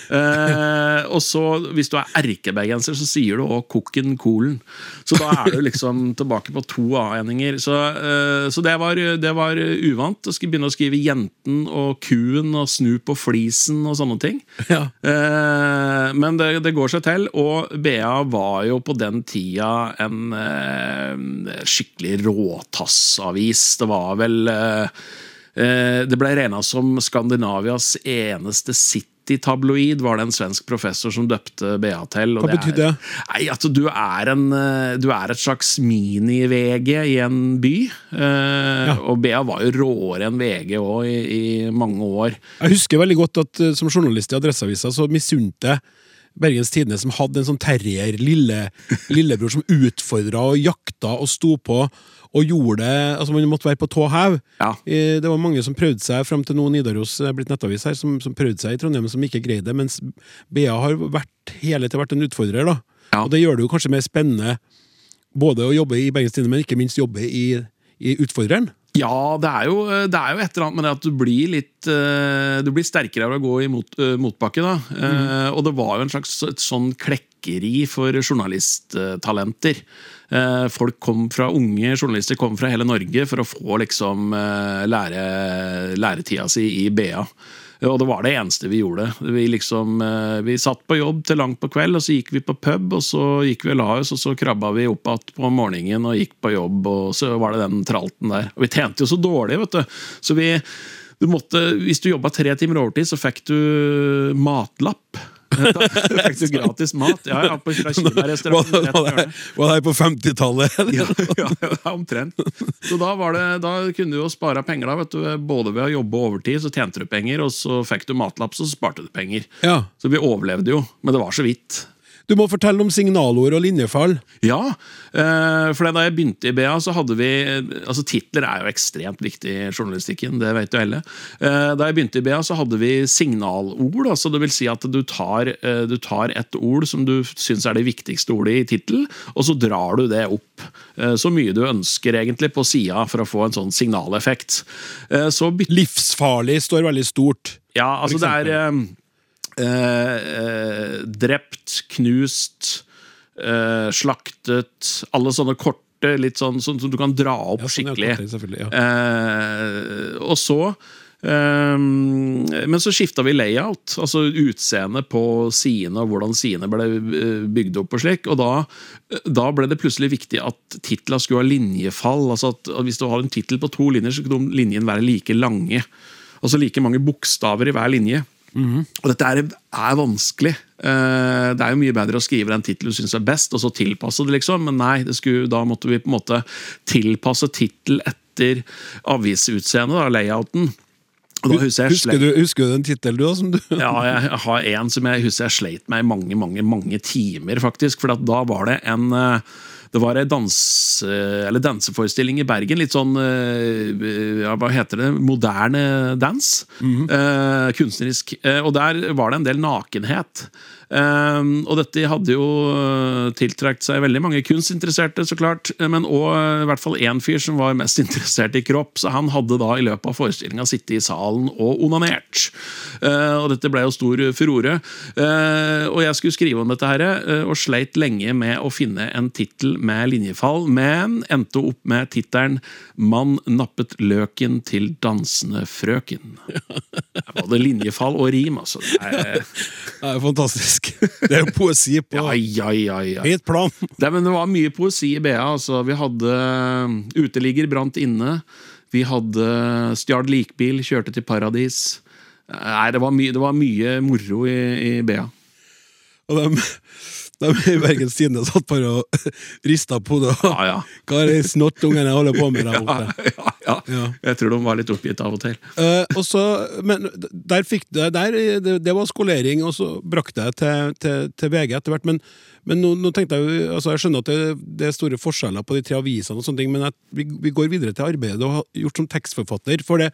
Eh, og så, hvis du er erkebergenser, så sier du òg 'kokken Kolen'. Så da er du liksom tilbake på to A-endinger. Så, eh, så det, var, det var uvant. Jeg skulle begynne å skrive 'jenten' og 'kuen' og 'snu på flisen' og sånne ting. Ja. Eh, men det, det går seg til, og BA var jo på den tida en skikkelig råtassavis. Det var vel Det ble regna som Skandinavias eneste City-tabloid, var det en svensk professor som døpte BA til. Hva betydde det? Nei, at du er, en, eh, du er et slags mini-VG i en by. Ja. Og BA var jo råere enn VG òg i, i mange år. Jeg husker veldig godt at eh, som journalist i Adresseavisa så misunte jeg Bergens Tidende, som hadde en sånn terrier, lille, lillebror, som utfordra og jakta og sto på og gjorde det altså Man måtte være på tå hev. Ja. Eh, Det var mange som prøvde seg, fram til nå Nidaros er blitt nettavis her, som, som prøvde seg i Trondheim, som ikke greide det, mens BA har vært, hele tiden vært en utfordrer. da. Ja. Og det gjør det jo kanskje mer spennende både å jobbe i Bergens Tidende, men ikke minst jobbe i, i Utfordreren. Ja, det er, jo, det er jo et eller annet med det at du blir litt eh, Du blir sterkere av å gå i mot, eh, motbakke. da. Mm. Og det var jo en slags et sånn klekkeri for journalisttalenter. Eh, Folk kom fra Unge journalister kom fra hele Norge for å få liksom eh, lære, læretida si i BA. Og det var det eneste vi gjorde. Vi, liksom, eh, vi satt på jobb til langt på kveld, og så gikk vi på pub, og så gikk vi og la oss, og så krabba vi opp igjen på morgenen og gikk på jobb, og så var det den tralten der. Og vi tjente jo så dårlig, vet du. Så vi du måtte, Hvis du jobba tre timer overtid, så fikk du matlapp. Du gratis mat. Ja, ja, på fra kinarestauranten. var, det, på 50-tallet? Ja, ja, omtrent. Så da, var det, da kunne du jo spare penger. da, vet du, Både ved å jobbe overtid, så tjente du penger, og så fikk du matlapp, så sparte du penger. Ja. Så vi overlevde jo, men det var så vidt. Du må fortelle om signalord og linjefall. Ja, eh, for da jeg begynte i BA, så hadde vi altså Titler er jo ekstremt viktig i journalistikken, det vet jo alle. Eh, Da jeg begynte i BA, så hadde vi signalord. altså Det vil si at du tar, eh, du tar et ord som du syns er det viktigste ordet i tittel, og så drar du det opp eh, så mye du ønsker egentlig på sida for å få en sånn signaleffekt. Eh, Så Livsfarlig står veldig stort. ja, altså det er drept, knust, eh, slaktet Alle sånne korte, litt sånn som som du kan dra opp Ja, sånn, skikkelig. ja. Eh, og så men så skifta vi layout, altså utseende på sidene og hvordan sidene ble eh, bygd opp. Og slik, og da, da ble det plutselig viktig at titla skulle ha linjefall. altså at, at Hvis du har en tittel på to linjer, så kunne linjen være like lange. Altså like mange bokstaver i hver linje. Og dette er, er vanskelig. Uh, det er jo mye bedre å skrive den tittelen du syns er best, og så tilpasse det, liksom. Men nei, skulle, da måtte vi på en måte tilpasse tittel etter avisutseendet, layouten. Husker Husker du, husker du den tittelen du òg? Du ja, jeg har en som jeg husker jeg sleit med i mange mange, mange timer, faktisk. For da var det en eh, det var en danse, danseforestilling i Bergen. Litt sånn eh, ja, Hva heter det? Moderne dans. eh, kunstnerisk. Eh, og der var det en del nakenhet. Um, og dette hadde jo uh, tiltrukket seg veldig mange kunstinteresserte, så klart, men òg uh, i hvert fall én fyr som var mest interessert i kropp. Så han hadde da i løpet av forestillinga sittet i salen og onanert. Og dette ble jo stor furore. Og jeg skulle skrive om dette her, og sleit lenge med å finne en tittel med linjefall, men endte opp med tittelen 'Mann nappet løken til dansende frøken'. Både linjefall og rim, altså. Det er, Det er fantastisk. Det er jo poesi på ja, ja, ja, ja. høyt plan. Nei, men det var mye poesi i BA. Altså. Vi hadde uh, Uteligger brant inne. Vi hadde Stjal likbil, kjørte til paradis. Nei, det var, my det var mye moro i, i BA. Og de, de i Bergens Tidende satt bare og rista på det. Ja, ja. Hva er det snottungene holder på med der borte? ja, ja. Ja. Jeg tror de var litt oppgitt av og til. Uh, og så, men der fikk det, der, det, det var skolering, og så brakte jeg til, til, til VG etter hvert. Men, men nå, nå tenkte jeg altså jeg skjønner at det, det er store forskjeller på de tre avisene, og sånne ting, men jeg, vi, vi går videre til arbeidet du har gjort som tekstforfatter. For det,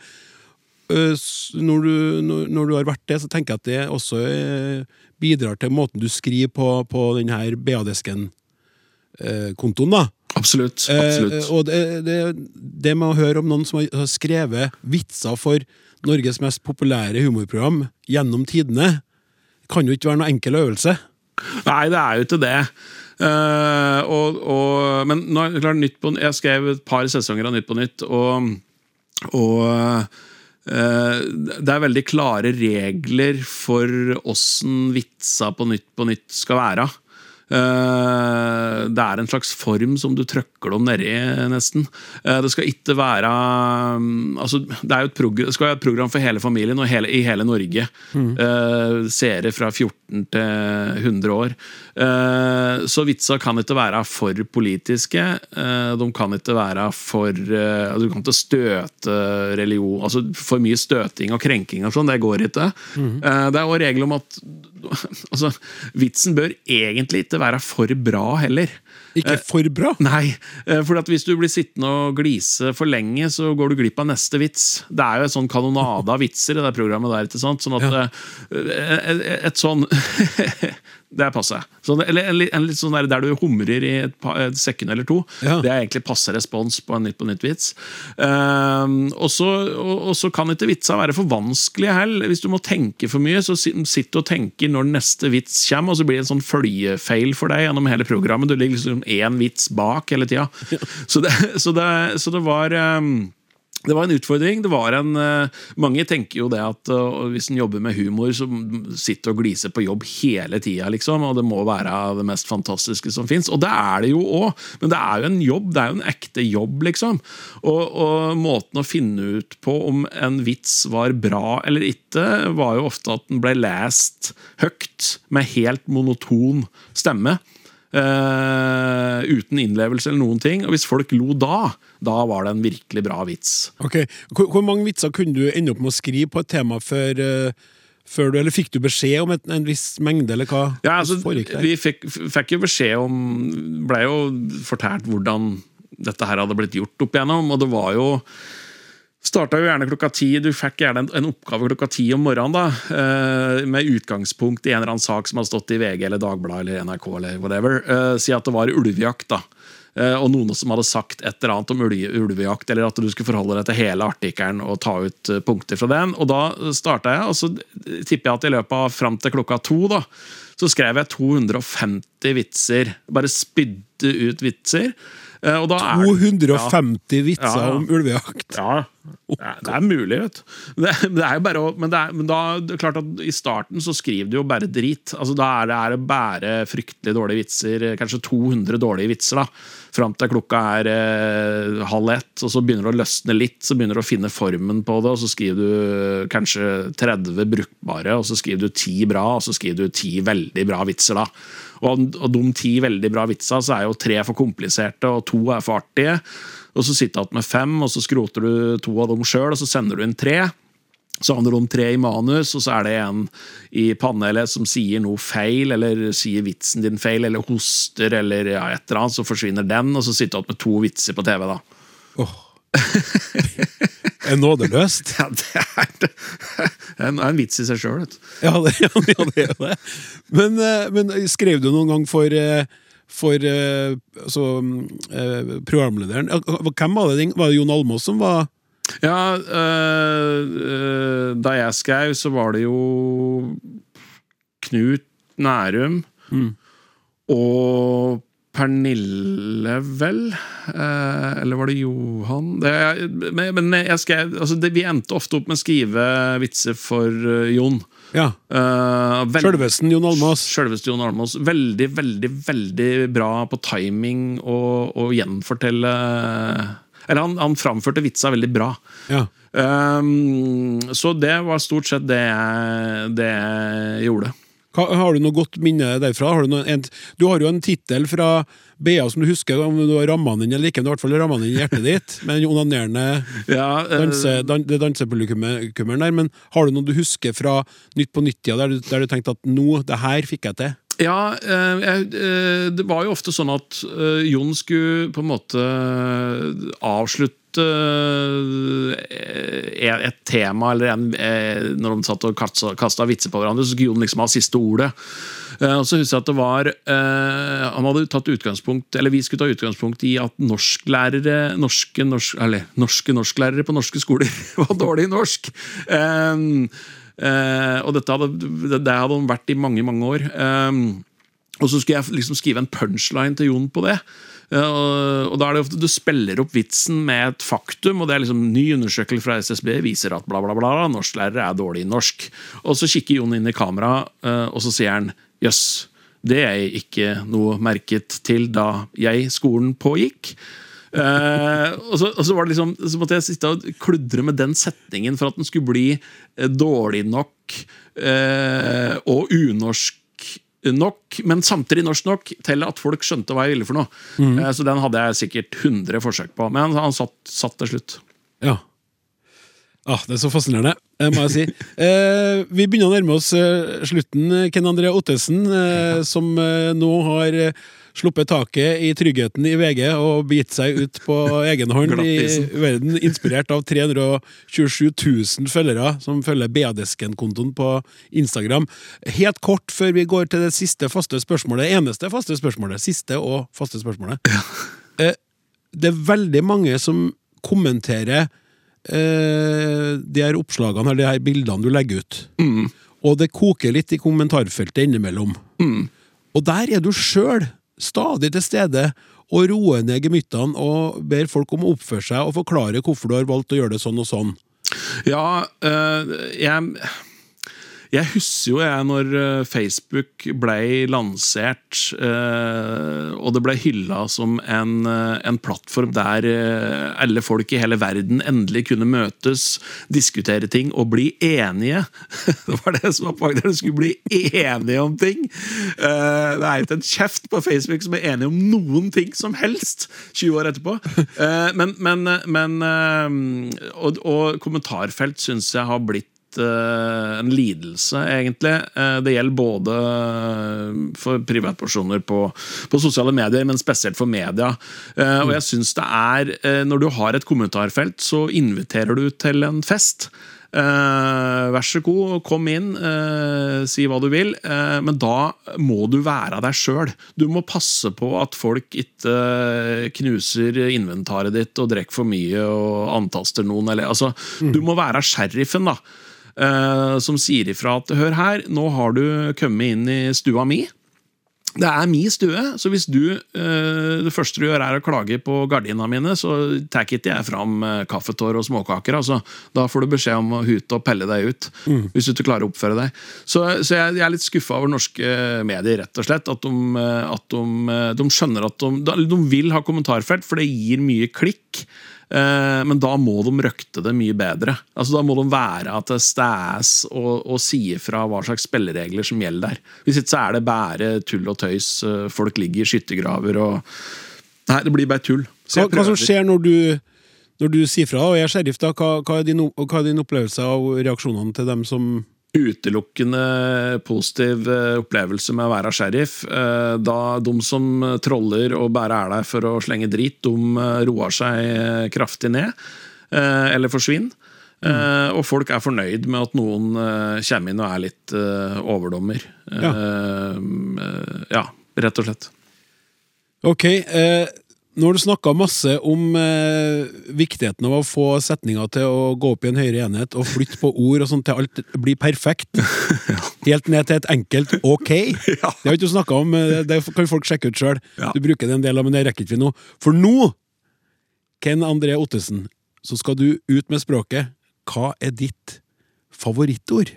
eh, når, du, når, når du har vært det, så tenker jeg at det også eh, bidrar til måten du skriver på, på denne BA-desken-kontoen. da. Absolutt. Eh, absolutt. og det, det, det med å høre om noen som har skrevet vitser for Norges mest populære humorprogram gjennom tidene, kan jo ikke være noe enkel øvelse. Nei, det er jo ikke det. Eh, og, og, men nå klart, nytt på, jeg skrev et par sesonger av Nytt på Nytt, og, og eh, det er veldig klare regler for åssen vitsa på Nytt på Nytt skal være. Eh, det er en slags form som du trøkker dem nedi, nesten. Eh, det skal ikke være mm, altså, Det er jo et program, skal være et program for hele familien og hele, i hele Norge. Mm. seere fra 14 til 100 år. Eh, så vitsa kan ikke være for politiske. eh, de kan ikke være for eh, Du kan ikke støte religion Altså For mye støting og krenking og sånn, det går ikke. Mm. det er òg regler om at altså, vitsen bør egentlig ikke være for bra heller. Ikke for bra! Nei, eh, for at hvis du blir sittende og glise for lenge, så går du glipp av neste vits. Det er jo et sånn kanonade av vitser i det programmet der. ikke sant? Sånn at eh, et, et sånn Det er passe. Så, eller en, en litt sånn der, der du humrer i et, pa- et sekund eller to. Ja. Det er egentlig passe respons på en Nytt på nytt-vits. Um, og så så kan ikke vitsa være for vanskelige heller. Hvis du må tenke for mye, så sitt og tenker når neste vits kommer, og så blir det en sånn følgefeil for deg gjennom hele programmet. Du ligger liksom én vits bak hele tida. Så, det, så, så det var ehm, det var en utfordring. det var en, eh, Mange tenker jo det at eh, hvis en jobber med humor, så sitter og gliser på jobb hele tida, liksom, og det må være det mest fantastiske som fins. Og det er det jo òg, men det er jo en jobb, det er jo en ekte jobb, liksom. Og, og måten å finne ut på om en vits var bra eller ikke, var jo ofte at den ble lest høyt med helt monoton stemme. Eh, uten innlevelse eller noen ting. Og hvis folk lo da, da var det en virkelig bra vits. Ok, Hvor, hvor mange vitser kunne du ende opp med å skrive på et tema før, uh, før du Eller fikk du beskjed om et, en viss mengde, eller hva? Ja, altså, vi fikk, fikk jo beskjed om Ble jo fortalt hvordan dette her hadde blitt gjort opp igjennom, og det var jo Starta jo gjerne klokka ti. Du fikk gjerne en, oppgave klokka ti om morgenen. da, eh, Med utgangspunkt i en eller annen sak som hadde stått i VG eller Dagbladet eller NRK. eller whatever, eh, Si at det var ulvejakt. da, eh, Og noen som hadde sagt et eller annet om ulvejakt, eller at du skulle forholde deg til hele artikkelen og ta ut punkter fra den. Og da starta jeg, og så tipper jeg at i løpet av fram til klokka to da, så skrev jeg 250 vitser. Bare spydde ut vitser. Eh, Og da er, 250 vitser Ja, ja. om ulvejakt! ja, Det er, mulig, vet du. Det, det er jo bare å, men, det er, men da, det er klart at i starten så skriver du jo bare drit. Altså Da er det, er det bare fryktelig dårlige vitser. Kanskje 200 dårlige vitser. da Fram til klokka er eh, halv ett, og så begynner det å løsne litt. Så begynner du å finne formen på det, og så skriver du kanskje 30 brukbare, og så skriver du 10 bra, og så skriver du 10 veldig bra vitser. da Og av de ti veldig bra vitsa, så er jo tre for kompliserte, og to er for artige. Og så sitter du igjen med fem, og så skroter du to av dem sjøl, og så sender du inn tre. Så handler det om tre i manus, og så er det en i panelet som sier noe feil, eller sier vitsen din feil, eller hoster, eller ja, et eller annet, så forsvinner den, og så sitter du igjen med to vitser på TV, da. Er nådeløst? Ja, det er, det er en, en vits i seg sjøl, vet du. Ja, det, ja, det er det. Men, eh, men skrev du noen gang for eh, for eh, altså, programlederen Hvem var det? Var det Jon Almaas som var Ja, øh, da jeg skrev, så var det jo Knut Nærum og Pernille, vel? Eh, eller var det Johan? Det, men men jeg skrev, altså det, vi endte ofte opp med å skrive vitser for eh, Jon. Ja, Uh, Sjølvesten Jon Almaas. Sjølvesten Jon Almaas. Veldig, veldig veldig bra på timing og, og gjenfortelle Eller han, han framførte vitsa veldig bra. Ja. Um, så det var stort sett det jeg, det jeg gjorde. Har du noe godt minne derfra? Har du, noe, en, du har jo en tittel fra BA som du husker, om du har ramma den inn eller ikke, men du har i hvert fall ramma den inn i hjertet ditt. Med den onanerende Ja, øh, danse, dan, det dansepublikummeren der. Men har du noe du husker fra Nytt på nytt-tida, der, der du tenkte at nå, det her fikk jeg til? Ja, eh, jeg, eh, det var jo ofte sånn at Jon skulle på en måte avslutte et tema, eller en, eh, når de satt og kasta vitser på hverandre, så skulle Jon liksom ha siste ordet. Eh, Og så husker jeg at det var eh, Han hadde tatt utgangspunkt Eller vi skulle ta utgangspunkt i at norsklærere Norske, norsk, eller, norske norsklærere på norske skoler var dårlig i norsk. Eh, eh, og dette hadde, det, hadde han vært i mange, mange år. Eh, og så skulle jeg liksom skrive en punchline til Jon på det. Og, da er det ofte Du spiller opp vitsen med et faktum, og det er liksom ny undersøkelse fra SSB viser at bla, bla, bla, norsklærere er dårlig i norsk. Og så kikker Jon inn i kamera, eh, og så sier han jøss, det er ikke noe merket til da jeg skolen pågikk. Uh, og, så, og så liksom Så måtte jeg sitte og kludre med den setningen for at den skulle bli eh, dårlig nok uh, og unorsk nok, men samtidig norsk nok til at folk skjønte hva jeg ville for noe. Mm. så den hadde jeg sikkert 100 forsøk på, men han satt, satt til slutt. Ja. Ah, det er så fascinerende, eh, må jeg si. Eh, vi begynner å nærme oss eh, slutten. Ken André Ottesen, eh, som eh, nå har eh, sluppet taket i tryggheten i VG og begitt seg ut på egen hånd i verden, inspirert av 327 000 følgere som følger BA-desken-kontoen på Instagram. Helt kort før vi går til det siste faste spørsmålet, eneste faste spørsmålet, siste og faste spørsmålet. Ja. det er veldig mange som kommenterer eh, de her oppslagene eller de her bildene du legger ut. Og det koker litt i kommentarfeltet innimellom. Og der er du sjøl stadig til stede og roer ned gemyttene og ber folk om å oppføre seg og forklare hvorfor du har valgt å gjøre det sånn og sånn. Ja, øh, jeg jeg husker jo jeg når eh, Facebook ble lansert, eh, og det ble hylla som en, eh, en plattform der alle folk i hele verden endelig kunne møtes, diskutere ting og bli enige. Det var det som var poenget. De skulle bli enige om ting. Det er ikke en kjeft på Facebook som er enig om noen ting som helst 20 år etterpå. Men, men, men og, og kommentarfelt syns jeg har blitt en lidelse, egentlig. Eh, Det gjelder både for privatpersoner på, på sosiale medier, men spesielt for media. Eh, Og jeg synes det er eh, Når du har et kommentarfelt, så inviterer du til en fest. Eh, vær så god, kom inn, eh, si hva du vil. Eh, men da må du være deg sjøl. Du må passe på at folk ikke knuser inventaret ditt og drikker for mye og antaster noen. Eller, altså, Du må være sheriffen, da. Eh, som sier ifra at hør her, nå har du kommet inn i stua mi. Det er min stue, så hvis du eh, det første du gjør er å klage på gardina mine, så tar ikke jeg fram eh, kaffetår og småkaker. Altså. Da får du beskjed om å hute og pelle deg ut. Hvis du ikke klarer å oppføre deg. Så, så jeg, jeg er litt skuffa over norske medier, rett og slett. At de, at de, de skjønner at de, de vil ha kommentarfelt, for det gir mye klikk. Eh, Men da må de røkte det mye bedre. Altså Da må de være at det stæs og, og si ifra hva slags spilleregler som gjelder der. Hvis ikke så er det bare tull og tøys. Eh, Folk ligger i skyttergraver og Nei, det blir bare tull. Så Hva, hva som skjer når du, når du sier fra og er sheriff, da? Hva, hva, er din, hva er din opplevelse av reaksjonene til dem som utelukkende positiv eh, opplevelse med å være sheriff. Eh, Da de som troller og bare er der for å slenge drit, de eh, roer seg kraftig ned. Eller forsvinner. Mm. Og folk er fornøyd med at noen kommer inn og er litt overdommer. Ja. Ja, rett og slett. Ok, eh, nå har du snakka masse om eh, viktigheten av å få setninga til å gå opp i en høyere enhet og flytte på ord og sånt til alt blir perfekt. Helt ned til et enkelt ok. Det har ikke du snakka om, eh, det kan folk sjekke ut sjøl. Ja. Du bruker det en del av, men det rekker ikke vi nå. For nå, Ken André Ottesen, så skal du ut med språket. Hva er ditt favorittord?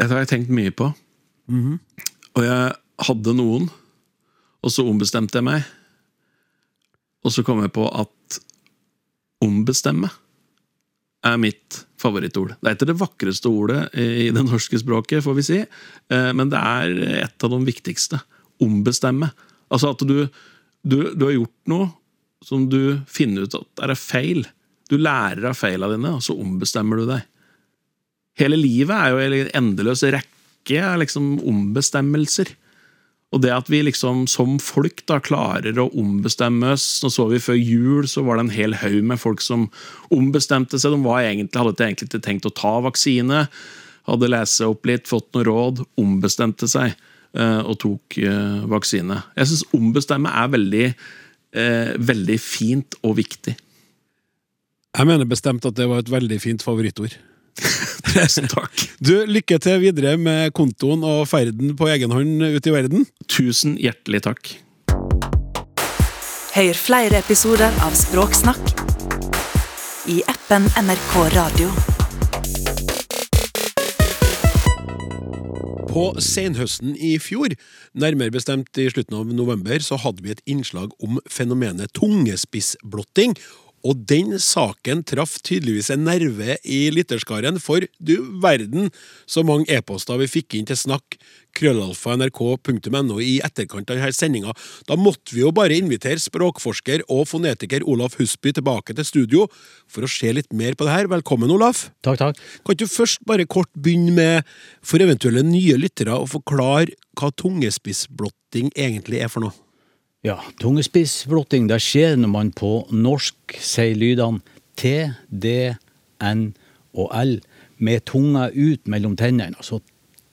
Dette har jeg tenkt mye på. Og jeg hadde noen, og så ombestemte jeg meg. Og så kom jeg på at ombestemme er mitt favorittord. Det er ikke det vakreste ordet i det norske språket, får vi si, eh, men det er et av de viktigste. Ombestemme. Altså at du, du, du har gjort noe som du finner ut at er feil. Du lærer av feilene dine, og så ombestemmer du deg. Hele livet er jo en endeløs rekke liksom ombestemmelser. Og det at vi liksom som folk da klarer å ombestemme oss Nå så vi før jul, så var det en hel haug med folk som ombestemte seg. De var egentlig, hadde egentlig ikke tenkt å ta vaksine. Hadde lest opp litt, fått noen råd, ombestemte seg eh, og tok eh, vaksine. Jeg syns ombestemme er veldig, eh, veldig fint og viktig. Jeg mener bestemt at det var et veldig fint favorittord. Tusen takk. Du, Lykke til videre med kontoen og ferden på egen hånd ut i verden. Tusen hjertelig takk. Hør flere episoder av Språksnakk i appen NRK Radio. På senhøsten i fjor, nærmere bestemt i slutten av november, så hadde vi et innslag om fenomenet tungespissblotting. Og den saken traff tydeligvis en nerve i lytterskaren, for du verden så mange e-poster vi fikk inn til snakk krøllalfa.nrk.no i etterkant av denne sendinga. Da måtte vi jo bare invitere språkforsker og fonetiker Olaf Husby tilbake til studio for å se litt mer på det her. Velkommen, Olaf. Takk, takk. Kan du først bare kort begynne med, for eventuelle nye lyttere, å forklare hva tungespissblotting egentlig er for noe? Ja, tungespissblotting, det skjer når man på norsk sier lydene T, D, N og L med tunga ut mellom tennene. Altså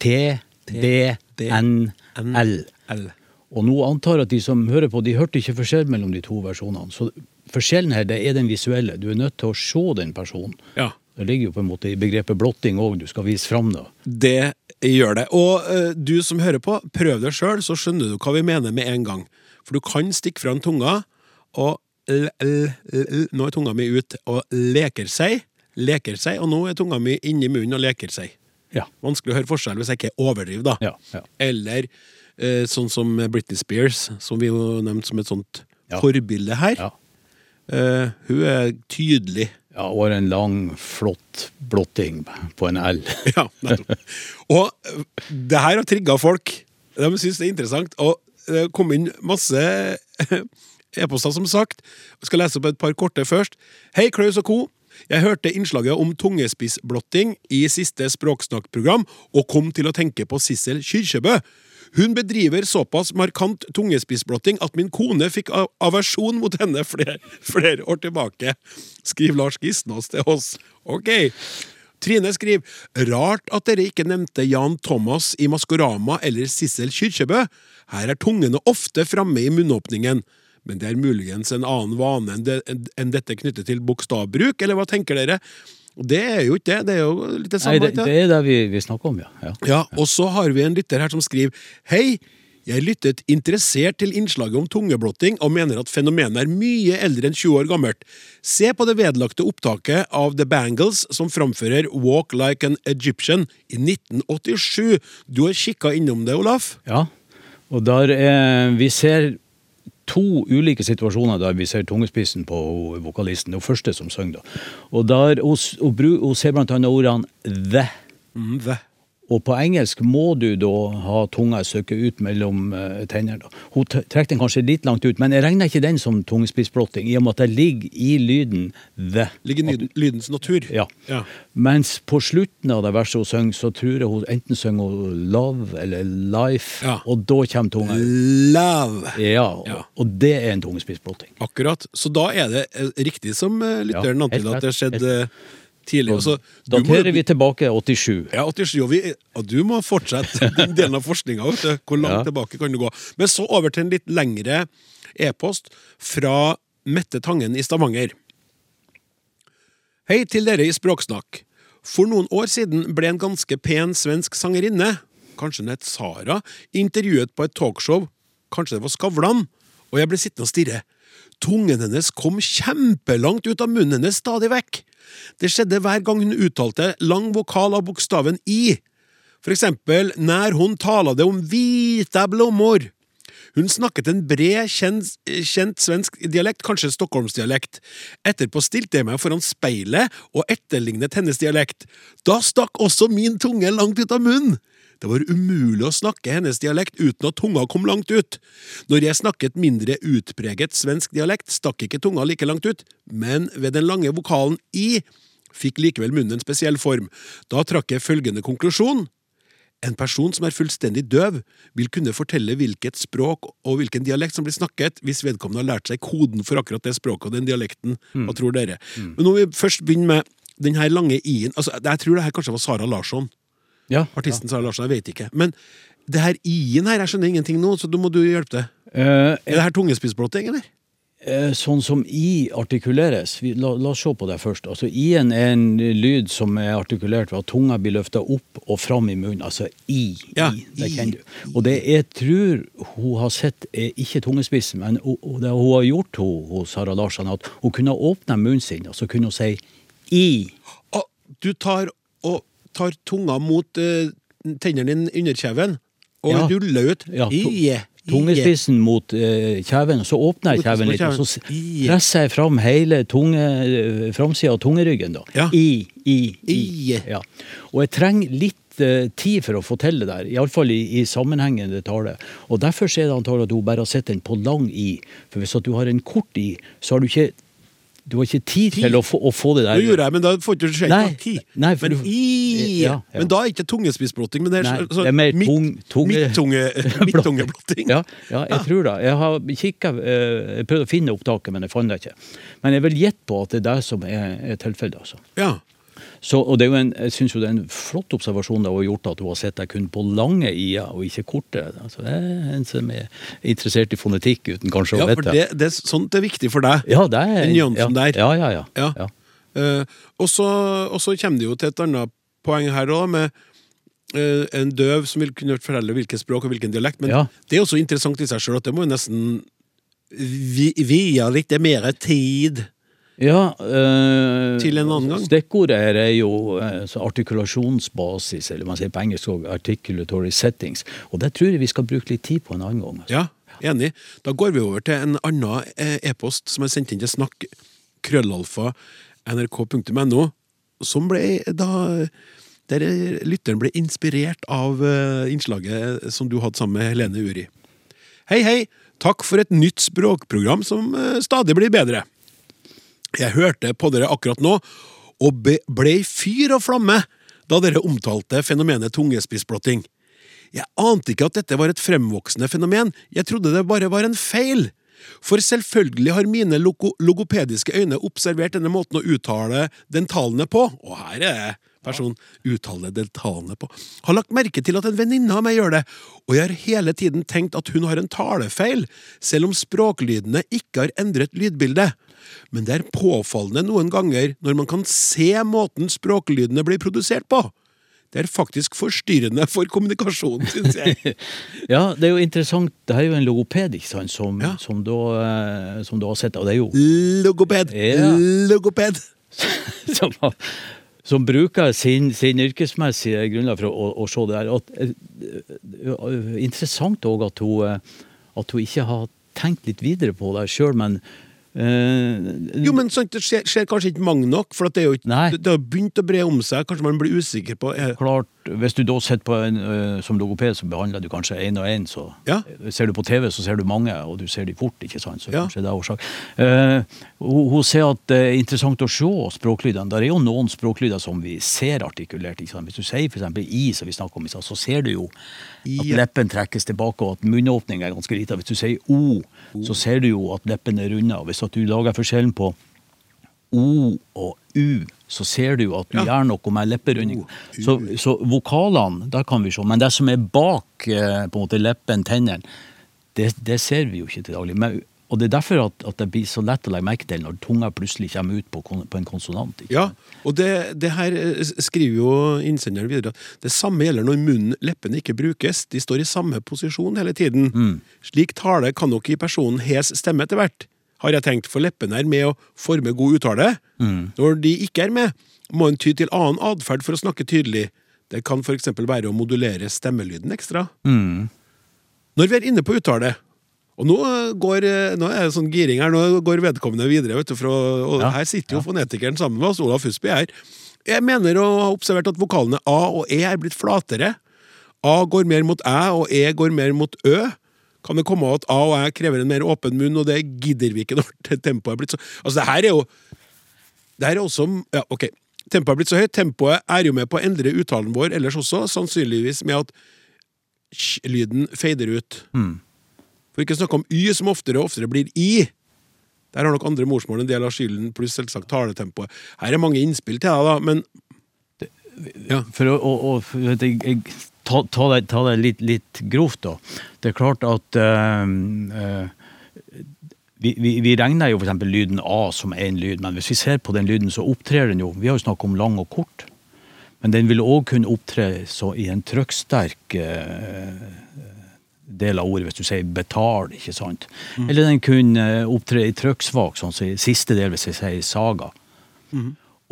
T, D, N, L. L. Og nå antar jeg at de som hører på, de hørte ikke forskjell mellom de to versjonene. Så forskjellen her, det er den visuelle. Du er nødt til å se den personen. Ja, Det ligger jo på en måte i begrepet blotting òg, du skal vise fram det. det gjør det. Og uh, du som hører på, prøv det sjøl, så skjønner du hva vi mener med en gang. For du kan stikke fram tunga, og l, l, l, nå er tunga mi ut og leker seg, leker seg, og nå er tunga mi inni munnen og leker seg. Ja. Vanskelig å høre forskjell hvis jeg ikke overdriver, da. Ja, ja. Eller eh, sånn som Britney Spears, som vi jo nevnte som et sånt forbilde her. Ja. Eh, hun er tydelig. Ja, og har en lang, flott blotting på en L. Ja, nettopp. Og det her har trigga folk. De syns det er interessant. Og det kom inn masse e-poster, som sagt. Jeg skal lese opp et par korte først. Hei, Klaus og co. Jeg hørte innslaget om tungespissblotting i siste Språksnakkprogram, og kom til å tenke på Sissel Kyrkjebø. Hun bedriver såpass markant tungespissblotting at min kone fikk aversjon mot henne flere, flere år tilbake, skriver Lars Gisnås til oss. Ok. Trine skriver Rart at dere ikke nevnte Jan Thomas i Maskorama eller Sissel Kyrkjebø. Her er tungene ofte framme i munnåpningen. Men det er muligens en annen vane enn, det, enn dette knyttet til bokstavbruk, eller hva tenker dere? Det er jo ikke det, det er jo litt det Nei, det, det er det vi, vi snakker om, ja. ja. Ja, og så har vi en lytter her som skriver Hei, Jeg lyttet interessert til innslaget om tungeblotting og mener at fenomenet er mye eldre enn 20 år gammelt. Se på det vedlagte opptaket av The Bangles som framfører Walk Like an Egyptian i 1987. Du har kikka innom det, Olaf? Ja, og der eh, vi ser to ulike situasjoner der vi ser tungespissen på vokalisten. Det er første som synger, da. Og der hun, hun, hun ser blant annet ordene the. Mm, hva? Og på engelsk må du da ha tunga søkke ut mellom uh, tennene. Hun trekker den kanskje litt langt ut, men jeg regner ikke den som tungespissblotting, i og med at det ligger i lyden the. Ligger i lydens natur. Ja. Ja. Mens på slutten av det verset hun synger, så tror jeg hun enten synger hun love eller life, Ja. og da kommer tunga ut. Love. Ja, og, Ja. og det er en tungespissblotting. Akkurat. Så da er det eh, riktig som eh, lytteren Ja, antyder, at det har skjedd eh, tidlig. Og så- du må- Daterer vi tilbake 87. Ja, 87, og, vi, og du må fortsette den delen av forskninga. Hvor langt Ja. tilbake kan du gå? Men så over til en litt lengre e-post fra Mette Tangen i Stavanger. Hei til dere i Språksnakk. For noen år siden ble en ganske pen svensk sangerinne, kanskje hun het Sara, intervjuet på et talkshow, kanskje det var Skavlan, og jeg ble sittende og stirre. Tungen hennes kom kjempelangt ut av munnen hennes stadig vekk. Det skjedde hver gang hun uttalte lang vokal av bokstaven i. For eksempel når hun talte om hvite blommor. Hun snakket en bred, kjent, kjent svensk dialekt, kanskje stockholmsdialekt. Etterpå stilte jeg meg foran speilet og etterlignet hennes dialekt. Da stakk også min tunge langt ut av munnen! Det var umulig å snakke hennes dialekt uten at tunga kom langt ut. Når jeg snakket mindre utpreget svensk dialekt, stakk ikke tunga like langt ut, men ved den lange vokalen i fikk likevel munnen en spesiell form. Da trakk jeg følgende konklusjon. En person som er fullstendig døv, vil kunne fortelle hvilket språk og hvilken dialekt som blir snakket, hvis vedkommende har lært seg koden for akkurat det språket og den dialekten. Hva tror dere? Men når vi først begynner med den her lange i-en altså, Jeg tror det her kanskje var Sara Larsson. Ja, Artisten Sara Larsen. jeg vet ikke. Men det her i-en her, jeg skjønner ingenting nå, så da må du hjelpe til. Uh, Er det her tungespissblotting, eller? Uh, sånn som i artikuleres, vi, la, la oss se på det først. Altså, I-en er en lyd som er artikulert ved at tunga blir løfta opp og fram i munnen. Altså i. Ja, i det i. kjenner du. Og det jeg tror hun har sett, er ikke tungespissen, men hun- det hun har gjort, hun, hun Sara Larsen, at hun kunne åpne munnen sin, og så kunne hun si i. Å, du tar, tar tunga mot uh, tennene dine under kjeven, og Ja. ruller ut. Ja, Tungespissen mot uh, kjeven, og så åpner jeg kjeven litt, og så presser jeg fram hele tunge, uh, framsida av tungeryggen. da. Ja. I, i, i. Ja. Og jeg trenger litt eh, tid for å få til det der, iallfall i, i sammenhengende tale. Og derfor er det antagelig at hun bare har sett den på lang i. For hvis du har en kort i, så har du ikke du har ikke tid til å få, å få det der Nå gjorde jeg, men da får du ikke Nei, tid. nei, men du- i Ja, ja. Men da er ikke tungespissblotting, men det er, Nei, så, det er mer tung- tunge- midttunge- midttungeblotting. Ja, ja, jeg tror det. Jeg har kikket, eh, jeg prøvde å finne opptaket, men jeg fant det ikke. Men jeg vil gjette på at det er det som er, er tilfellet. Altså. Ja. Så, og det er jo en, jeg synes jo det er en flott observasjon det har gjort, at hun har sett deg kun på lange i-er og ikke korte. Altså, det er en som er interessert i fonetikk uten kanskje ja, å vite det, det er sånt er viktig for deg. Ja, det er Den nyansen ja, der. Ja, ja, ja. Ja. ja. Uh, og, så, og så kommer det jo til et annet poeng her òg, med uh, en døv som vil kunne fortelle hvilket språk og hvilken dialekt. Men det er også interessant i seg sjøl at det må jo nesten vi- vie litt mer tid. Ja, øh, Til en annen gang. Stikkordet her er jo eh, så artikulasjonsbasis, eller man sier på engelsk òg articulatory settings. Og det tror jeg vi skal bruke litt tid på en annen gang. Altså. Ja, enig. Da går vi over til en annen eh, e-post som er sendt inn til snakk krøllalfa nrk.no, som ble da der lytteren ble inspirert av innslaget som du hadde sammen med Helene Uri. Hei, hei! Takk for et nytt språkprogram som stadig blir bedre. Jeg hørte på dere akkurat nå, og ble i fyr og flamme da dere omtalte fenomenet tungespissblotting. Jeg ante ikke at dette var et fremvoksende fenomen, jeg trodde det bare var en feil. For selvfølgelig har mine logo logopediske øyne observert denne måten å uttale dentalene på, og her er personen uttale dentalene på, har lagt merke til at en venninne av meg gjør det, og jeg har hele tiden tenkt at hun har en talefeil, selv om språklydene ikke har endret lydbildet. Men det er påfallende noen ganger når man kan se måten språklydene blir produsert på. Det er faktisk forstyrrende for kommunikasjonen, syns jeg. Ja, det er jo interessant. Det er jo en logoped ikke sant, som, Ja. som, da, eh, som du har sett, og det er jo Logoped! Ja. Logoped! som, som bruker sin, sin yrkesmessige grunnlag for å, å, å se det der. Og, eh, eh, interessant òg at, at hun ikke har tenkt litt videre på det sjøl, men eh, Jo, men sant, det skjer, skjer kanskje ikke mange nok, for at det, er jo ikke, det, det har begynt å bre om seg. Kanskje man blir usikker på er, klart, Hvis du da sitter på en, eh, som logoped, så behandler du kanskje én og én. Så Ja. ser du på TV, så ser du mange, og du ser de fort. ikke sant? Så Ja. kanskje det er årsak. Eh, hun, hun sier at det er interessant å se språklydene. Det er jo noen språklyder som vi ser artikulert. ikke sant? Hvis du sier f.eks. i, som vi snakker om i stad, så ser du jo at Ja. leppen trekkes tilbake, og at munnåpninga er ganske lita. Hvis du sier o, så ser du jo at leppen er runda. Hvis du lager forskjellen på O og U, så ser du at du Ja. gjør noe med lepperunding. Så, så vokalene, der kan vi se. Men det som er bak eh, på en måte leppen, tennene, det, det ser vi jo ikke til daglig. Men, og det er derfor at, at det blir så lett å legge merke til når tunga plutselig kommer ut på, på en konsonant. ikke Ja, og det, det her eh, skriver jo innsenderen videre at det samme gjelder når munnen, leppene ikke brukes. De står i samme posisjon hele tiden. Slik tale kan nok gi personen hes stemme etter hvert, har jeg tenkt, for leppene er med å forme god uttale. Når de ikke er med, må en ty til annen atferd for å snakke tydelig. Det kan for eksempel være å modulere stemmelyden ekstra. Når vi er inne på uttale, og nå, går, nå er det sånn giring her, nå går vedkommende videre, vet du, for å, og Ja, her sitter jo fonetikeren sammen med oss, Olaf Husby her. Jeg mener å ha observert at vokalene A og E er blitt flatere. A går mer mot æ, og E går mer mot ø. Kan det komme at A og jeg krever en mer åpen munn, og det gidder vi ikke når tempoet er blitt så Altså, det her er jo Det her er også Ja, ok. Tempoet er blitt så høyt. Tempoet er jo med på å endre uttalen vår ellers også, sannsynligvis med at sj-lyden fader ut. For ikke snakke om y, som oftere og oftere blir i. Der har nok andre morsmål en del av skylden, pluss selvsagt taletempoet. Her er mange innspill til deg, da, men Ja. For å, å, å jeg, jeg, ta, ta det, ta det litt, litt grovt, da. Det er klart at eh, eh, vi, vi, vi regner jo f.eks. lyden A som én lyd, men hvis vi ser på den lyden, så opptrer den jo Vi har jo snakket om lang og kort. Men den vil òg kunne opptre så i en trykksterk eh, del av ordet, hvis du sier betal, ikke sant? Eller den kunne opptre i trykksvak, sånn som i siste del hvis jeg sier saga.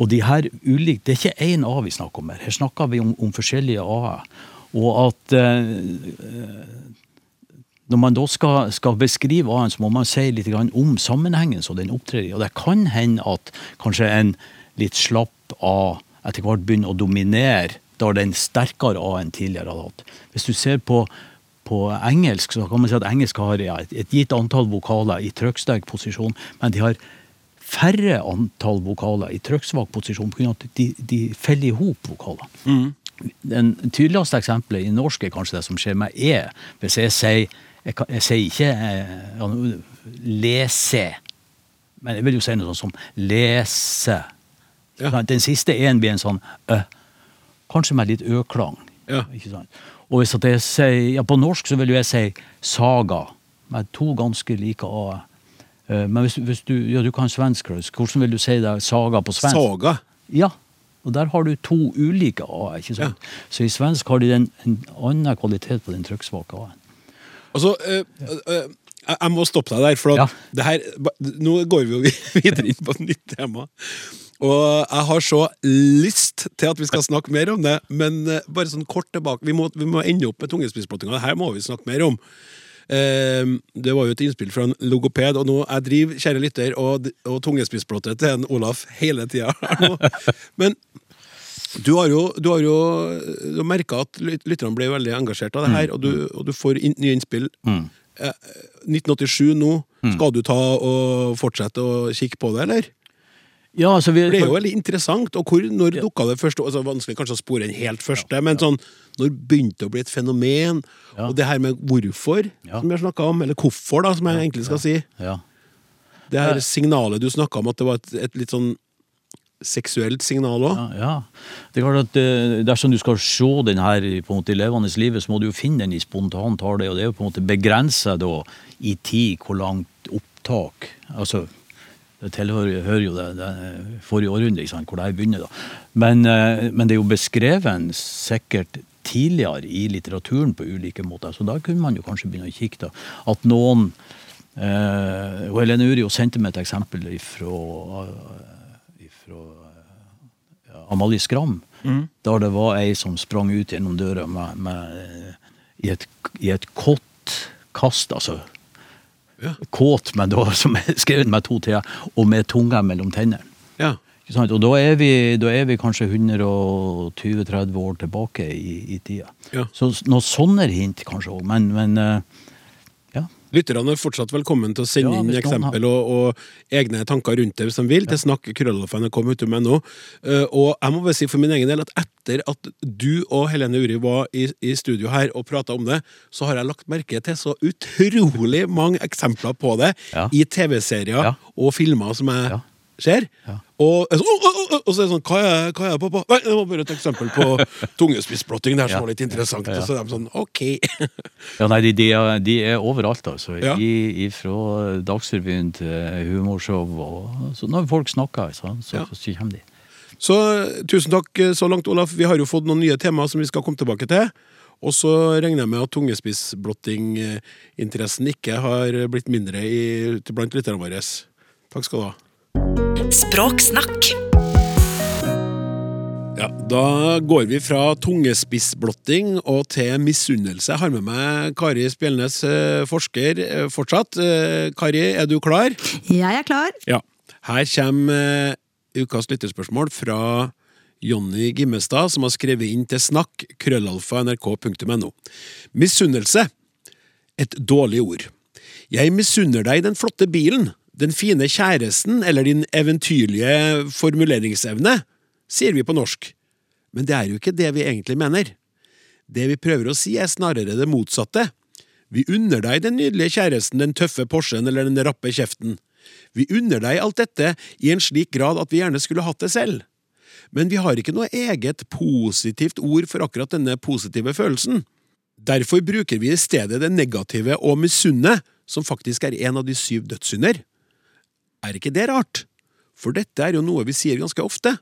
Og de her ulike, Det er ikke én A vi snakker om her. Her snakker vi om, om forskjellige A-er. Og at eh, når man da skal, skal beskrive A-en, så må man si litt om sammenhengen som den opptrer i. Og det kan hende at kanskje en litt slapp A etter hvert begynner å dominere da den sterkere A-en tidligere hadde hatt. Hvis du ser på, på engelsk, så kan man si at engelsk har ja, et, et gitt antall vokaler i trykksterk posisjon, men de har færre antall vokaler i trykksvak posisjon pga. at de, de feller i hop vokalene. Den tydeligste eksempelet i norsk er kanskje det som skjer med E. Hvis jeg sier Jeg, kan, jeg sier ikke eh, lese, men jeg vil jo si noe sånt som lese. Ja. Den siste E-en blir en sånn ø. Kanskje med litt ø-klang. Ja. Og hvis jeg sier, ja, på norsk så vil jo jeg si saga, med to ganske like a-er. Eh, Men hvis, hvis du, ja, du kan svensk, hvordan vil du si det? Saga på svensk? saga Ja, og der har du to ulike a-er. ikke sant? Så i svensk har de den, en annen kvalitet på den trykksvake a-en. Altså, øh, øh, jeg må stoppe deg der, for Ja. det her, nå går vi jo videre inn på et nytt tema. Og jeg har så lyst til at vi skal snakke mer om det, men bare sånn kort tilbake Vi må, vi må ende opp med tungespissplottinga. Det her må vi snakke mer om. Eh, det var jo et innspill fra en logoped, og nå jeg driver, kjære lytter, og, og tungespissplottet til en Olaf hele tida. Men du har jo, du har jo du merka at lytterne ble veldig engasjert av det her, og, du, og du får in, nye innspill. Mm. 1987 nå, skal du ta og fortsette å kikke på det, eller? Ja, altså vi, Det er jo veldig interessant. Og hvor, når dukka det første altså Vanskelig kanskje å spore den helt første, men sånn Når begynte å bli et fenomen? Ja. Og det her med hvorfor, Ja. som har snakka om, eller hvorfor, da, som jeg egentlig skal si. ja. Det her signalet du snakka om, at det var et, et litt sånn seksuelt signal òg. Ja, ja. Det er klart at eh, Dersom du skal se den her på en måte i levende livet, så må du jo finne den i spontan tale. Og det er jo på en måte begrensa da i tid hvor langt opptak Altså Det tilhører hører jo det, det forrige århundre, ikke sant, hvor det begynner. da. Men, eh, men det er jo beskrevet sikkert tidligere i litteraturen på ulike måter, så da kunne man jo kanskje begynne å kikke. da. At noen eh, og Helene Uri sendte meg et eksempel fra ja, Amalie Skram, der det var ei som sprang ut gjennom døra med, med, i, et, i et kått kast, altså Ja. kåt, men da, som er skrevet med to t-er, og med tunga mellom tennene. Ja. Og da er, vi, da er vi kanskje 120-30 år tilbake i, i tida. Ja. Så noen sånne hint kanskje òg, men, men eh, ja. Lytterne er fortsatt velkommen til å sende Ja, inn eksempel eksempel og, og egne tanker rundt det hvis de vil, til snakk krøllalfa.nrk.no. Uh, og jeg må bare si for min egen del at etter at du og Helene Uri var i, i studio her og prata om det, så har jeg lagt merke til så utrolig mange eksempler på det Ja. i TV-serier Ja. og filmer som jeg Ja. ser. Og, så, oh, oh, oh, og så er det sånn Hva er, hva er det, pappa? Nei, det var bare et eksempel på tungespissblotting der som var litt interessant. Og så er de sånn OK. Ja, nei, de, de, er, de er overalt, altså. Ja. I, fra Dagsrevyen til humorshow. Og, så når folk snakker, så, så, Ja. så kommer de. Så tusen takk eh, så langt, Olaf. Vi har jo fått noen nye temaer som vi skal komme tilbake til. Og så regner jeg med at tungespissblottinginteressen ikke har blitt mindre i, blant lytterne våre. Takk skal du ha. Språksnakk. Ja, Da går vi fra tungespissblotting og til misunnelse. Jeg har med meg Kari Spjelnes, eh, forsker, eh, fortsatt. Eh, Kari, er du klar? Jeg er klar. Ja. Her kommer ukas lytterspørsmål fra Jonny Gimmestad, som har skrevet inn til snakk krøllalfa nrk.no. Misunnelse. Et dårlig ord. Jeg misunner deg den flotte bilen, den fine kjæresten eller din eventyrlige formuleringsevne, sier vi på norsk. Men det er jo ikke det vi egentlig mener. Det vi prøver å si, er snarere det motsatte. Vi unner deg den nydelige kjæresten, den tøffe Porschen eller den rappe kjeften. Vi unner deg alt dette i en slik grad at vi gjerne skulle hatt det selv. Men vi har ikke noe eget positivt ord for akkurat denne positive følelsen. Derfor bruker vi i stedet det negative og misunne, som faktisk er en av de syv dødssynder. Er ikke det rart? For dette er jo noe vi sier ganske ofte.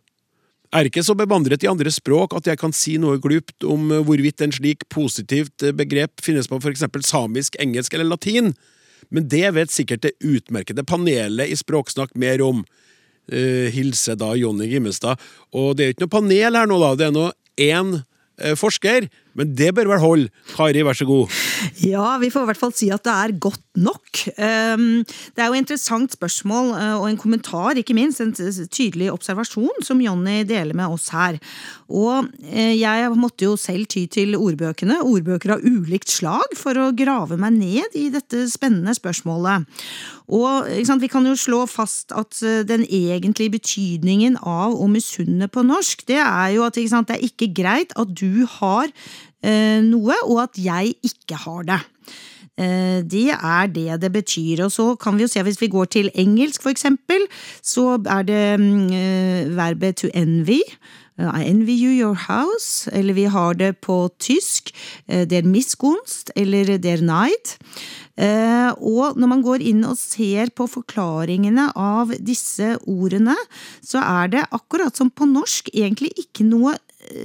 Er ikke så bevandret i andre språk at jeg kan si noe glupt om hvorvidt en slik positivt begrep finnes på for eksempel samisk, engelsk eller latin, men det vet sikkert det utmerkede panelet i Språksnakk mer om. Uh, hilse da Jonny Gimmestad. Og det er jo ikke noe panel her nå, da. Det er nå én eh, forsker, men det bør vel holde. Kari, vær så god. Ja, vi får i hvert fall si at det er godt nok. Um, Det er jo et interessant spørsmål uh, og en kommentar, ikke minst. En tydelig observasjon som Jonny deler med oss her. Og eh, jeg måtte jo selv ty til ordbøkene, ordbøker av ulikt slag, for å grave meg ned i dette spennende spørsmålet. Og sant, Vi kan jo slå fast at eh, den egentlige betydningen av å misunne på norsk, det er jo at sant, det er ikke greit at du har eh, noe, og at jeg ikke har det. Eh, Det er det det betyr. Og så kan vi jo se, hvis vi går til engelsk for eksempel, så er det mm, eh, verbet to envy. Eh, I envy you your house, eller vi har det på tysk, eh, der miskunst, eller der neid. Eh, Og når man går inn og ser på forklaringene av disse ordene, så er det akkurat som på norsk egentlig ikke noe eh,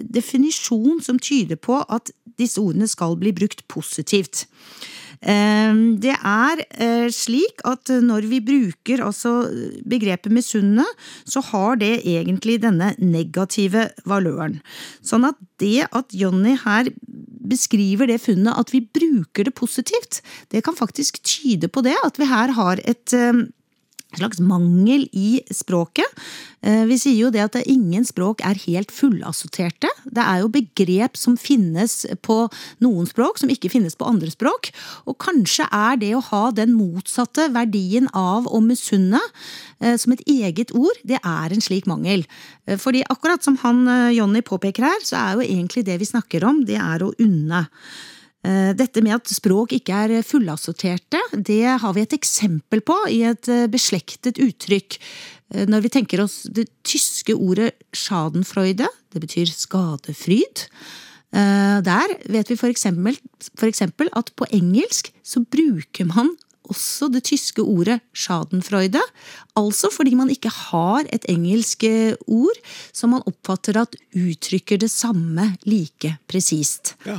definisjon som tyder på at disse ordene skal bli brukt positivt. Eh, Det er eh, slik at når vi bruker altså begrepet misunne, så har det egentlig denne negative valøren. Sånn at det at Jonny her beskriver det funnet at vi bruker det positivt, det kan faktisk tyde på det, at vi her har et eh, slags mangel i språket. Eh, Vi sier jo det at ingen språk er helt fullassorterte. Det er jo begrep som finnes på noen språk, som ikke finnes på andre språk. Og kanskje er det å ha den motsatte verdien av å misunne eh, som et eget ord, det er en slik mangel. Eh, Fordi akkurat som han Jonny påpeker her, så er jo egentlig det vi snakker om, det er å unne. Eh, Dette med at språk ikke er fullassorterte, det har vi et eksempel på i et eh, beslektet uttrykk. Eh, Når vi tenker oss det tyske ordet schadenfreude, det betyr skadefryd. Der vet vi for eksempel, for eksempel at på engelsk så bruker man også det tyske ordet schadenfreude, altså fordi man ikke har et engelsk ord som man oppfatter at uttrykker det samme like presist. Ja.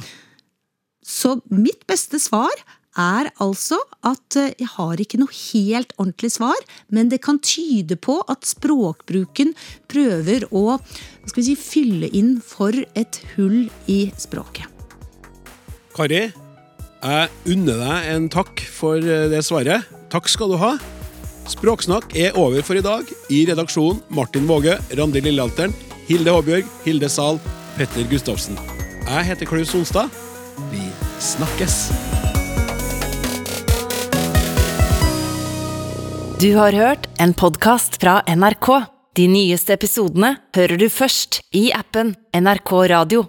Så mitt beste svar er altså at eh, jeg har ikke noe helt ordentlig svar, men det kan tyde på at språkbruken prøver å si, fylle inn for et hull i språket. Kari, jeg unner deg en takk for eh, det svaret. Takk skal du ha. Språksnakk er over for i dag. I redaksjonen Martin Våge, Randi Lillealteren, Hilde Håbjørg, Hilde Zahl, Petter Gustavsen. Jeg heter Klaus Sonstad. Vi snakkes. Du har hørt en podkast fra NRK. De nyeste episodene hører du først i appen NRK Radio.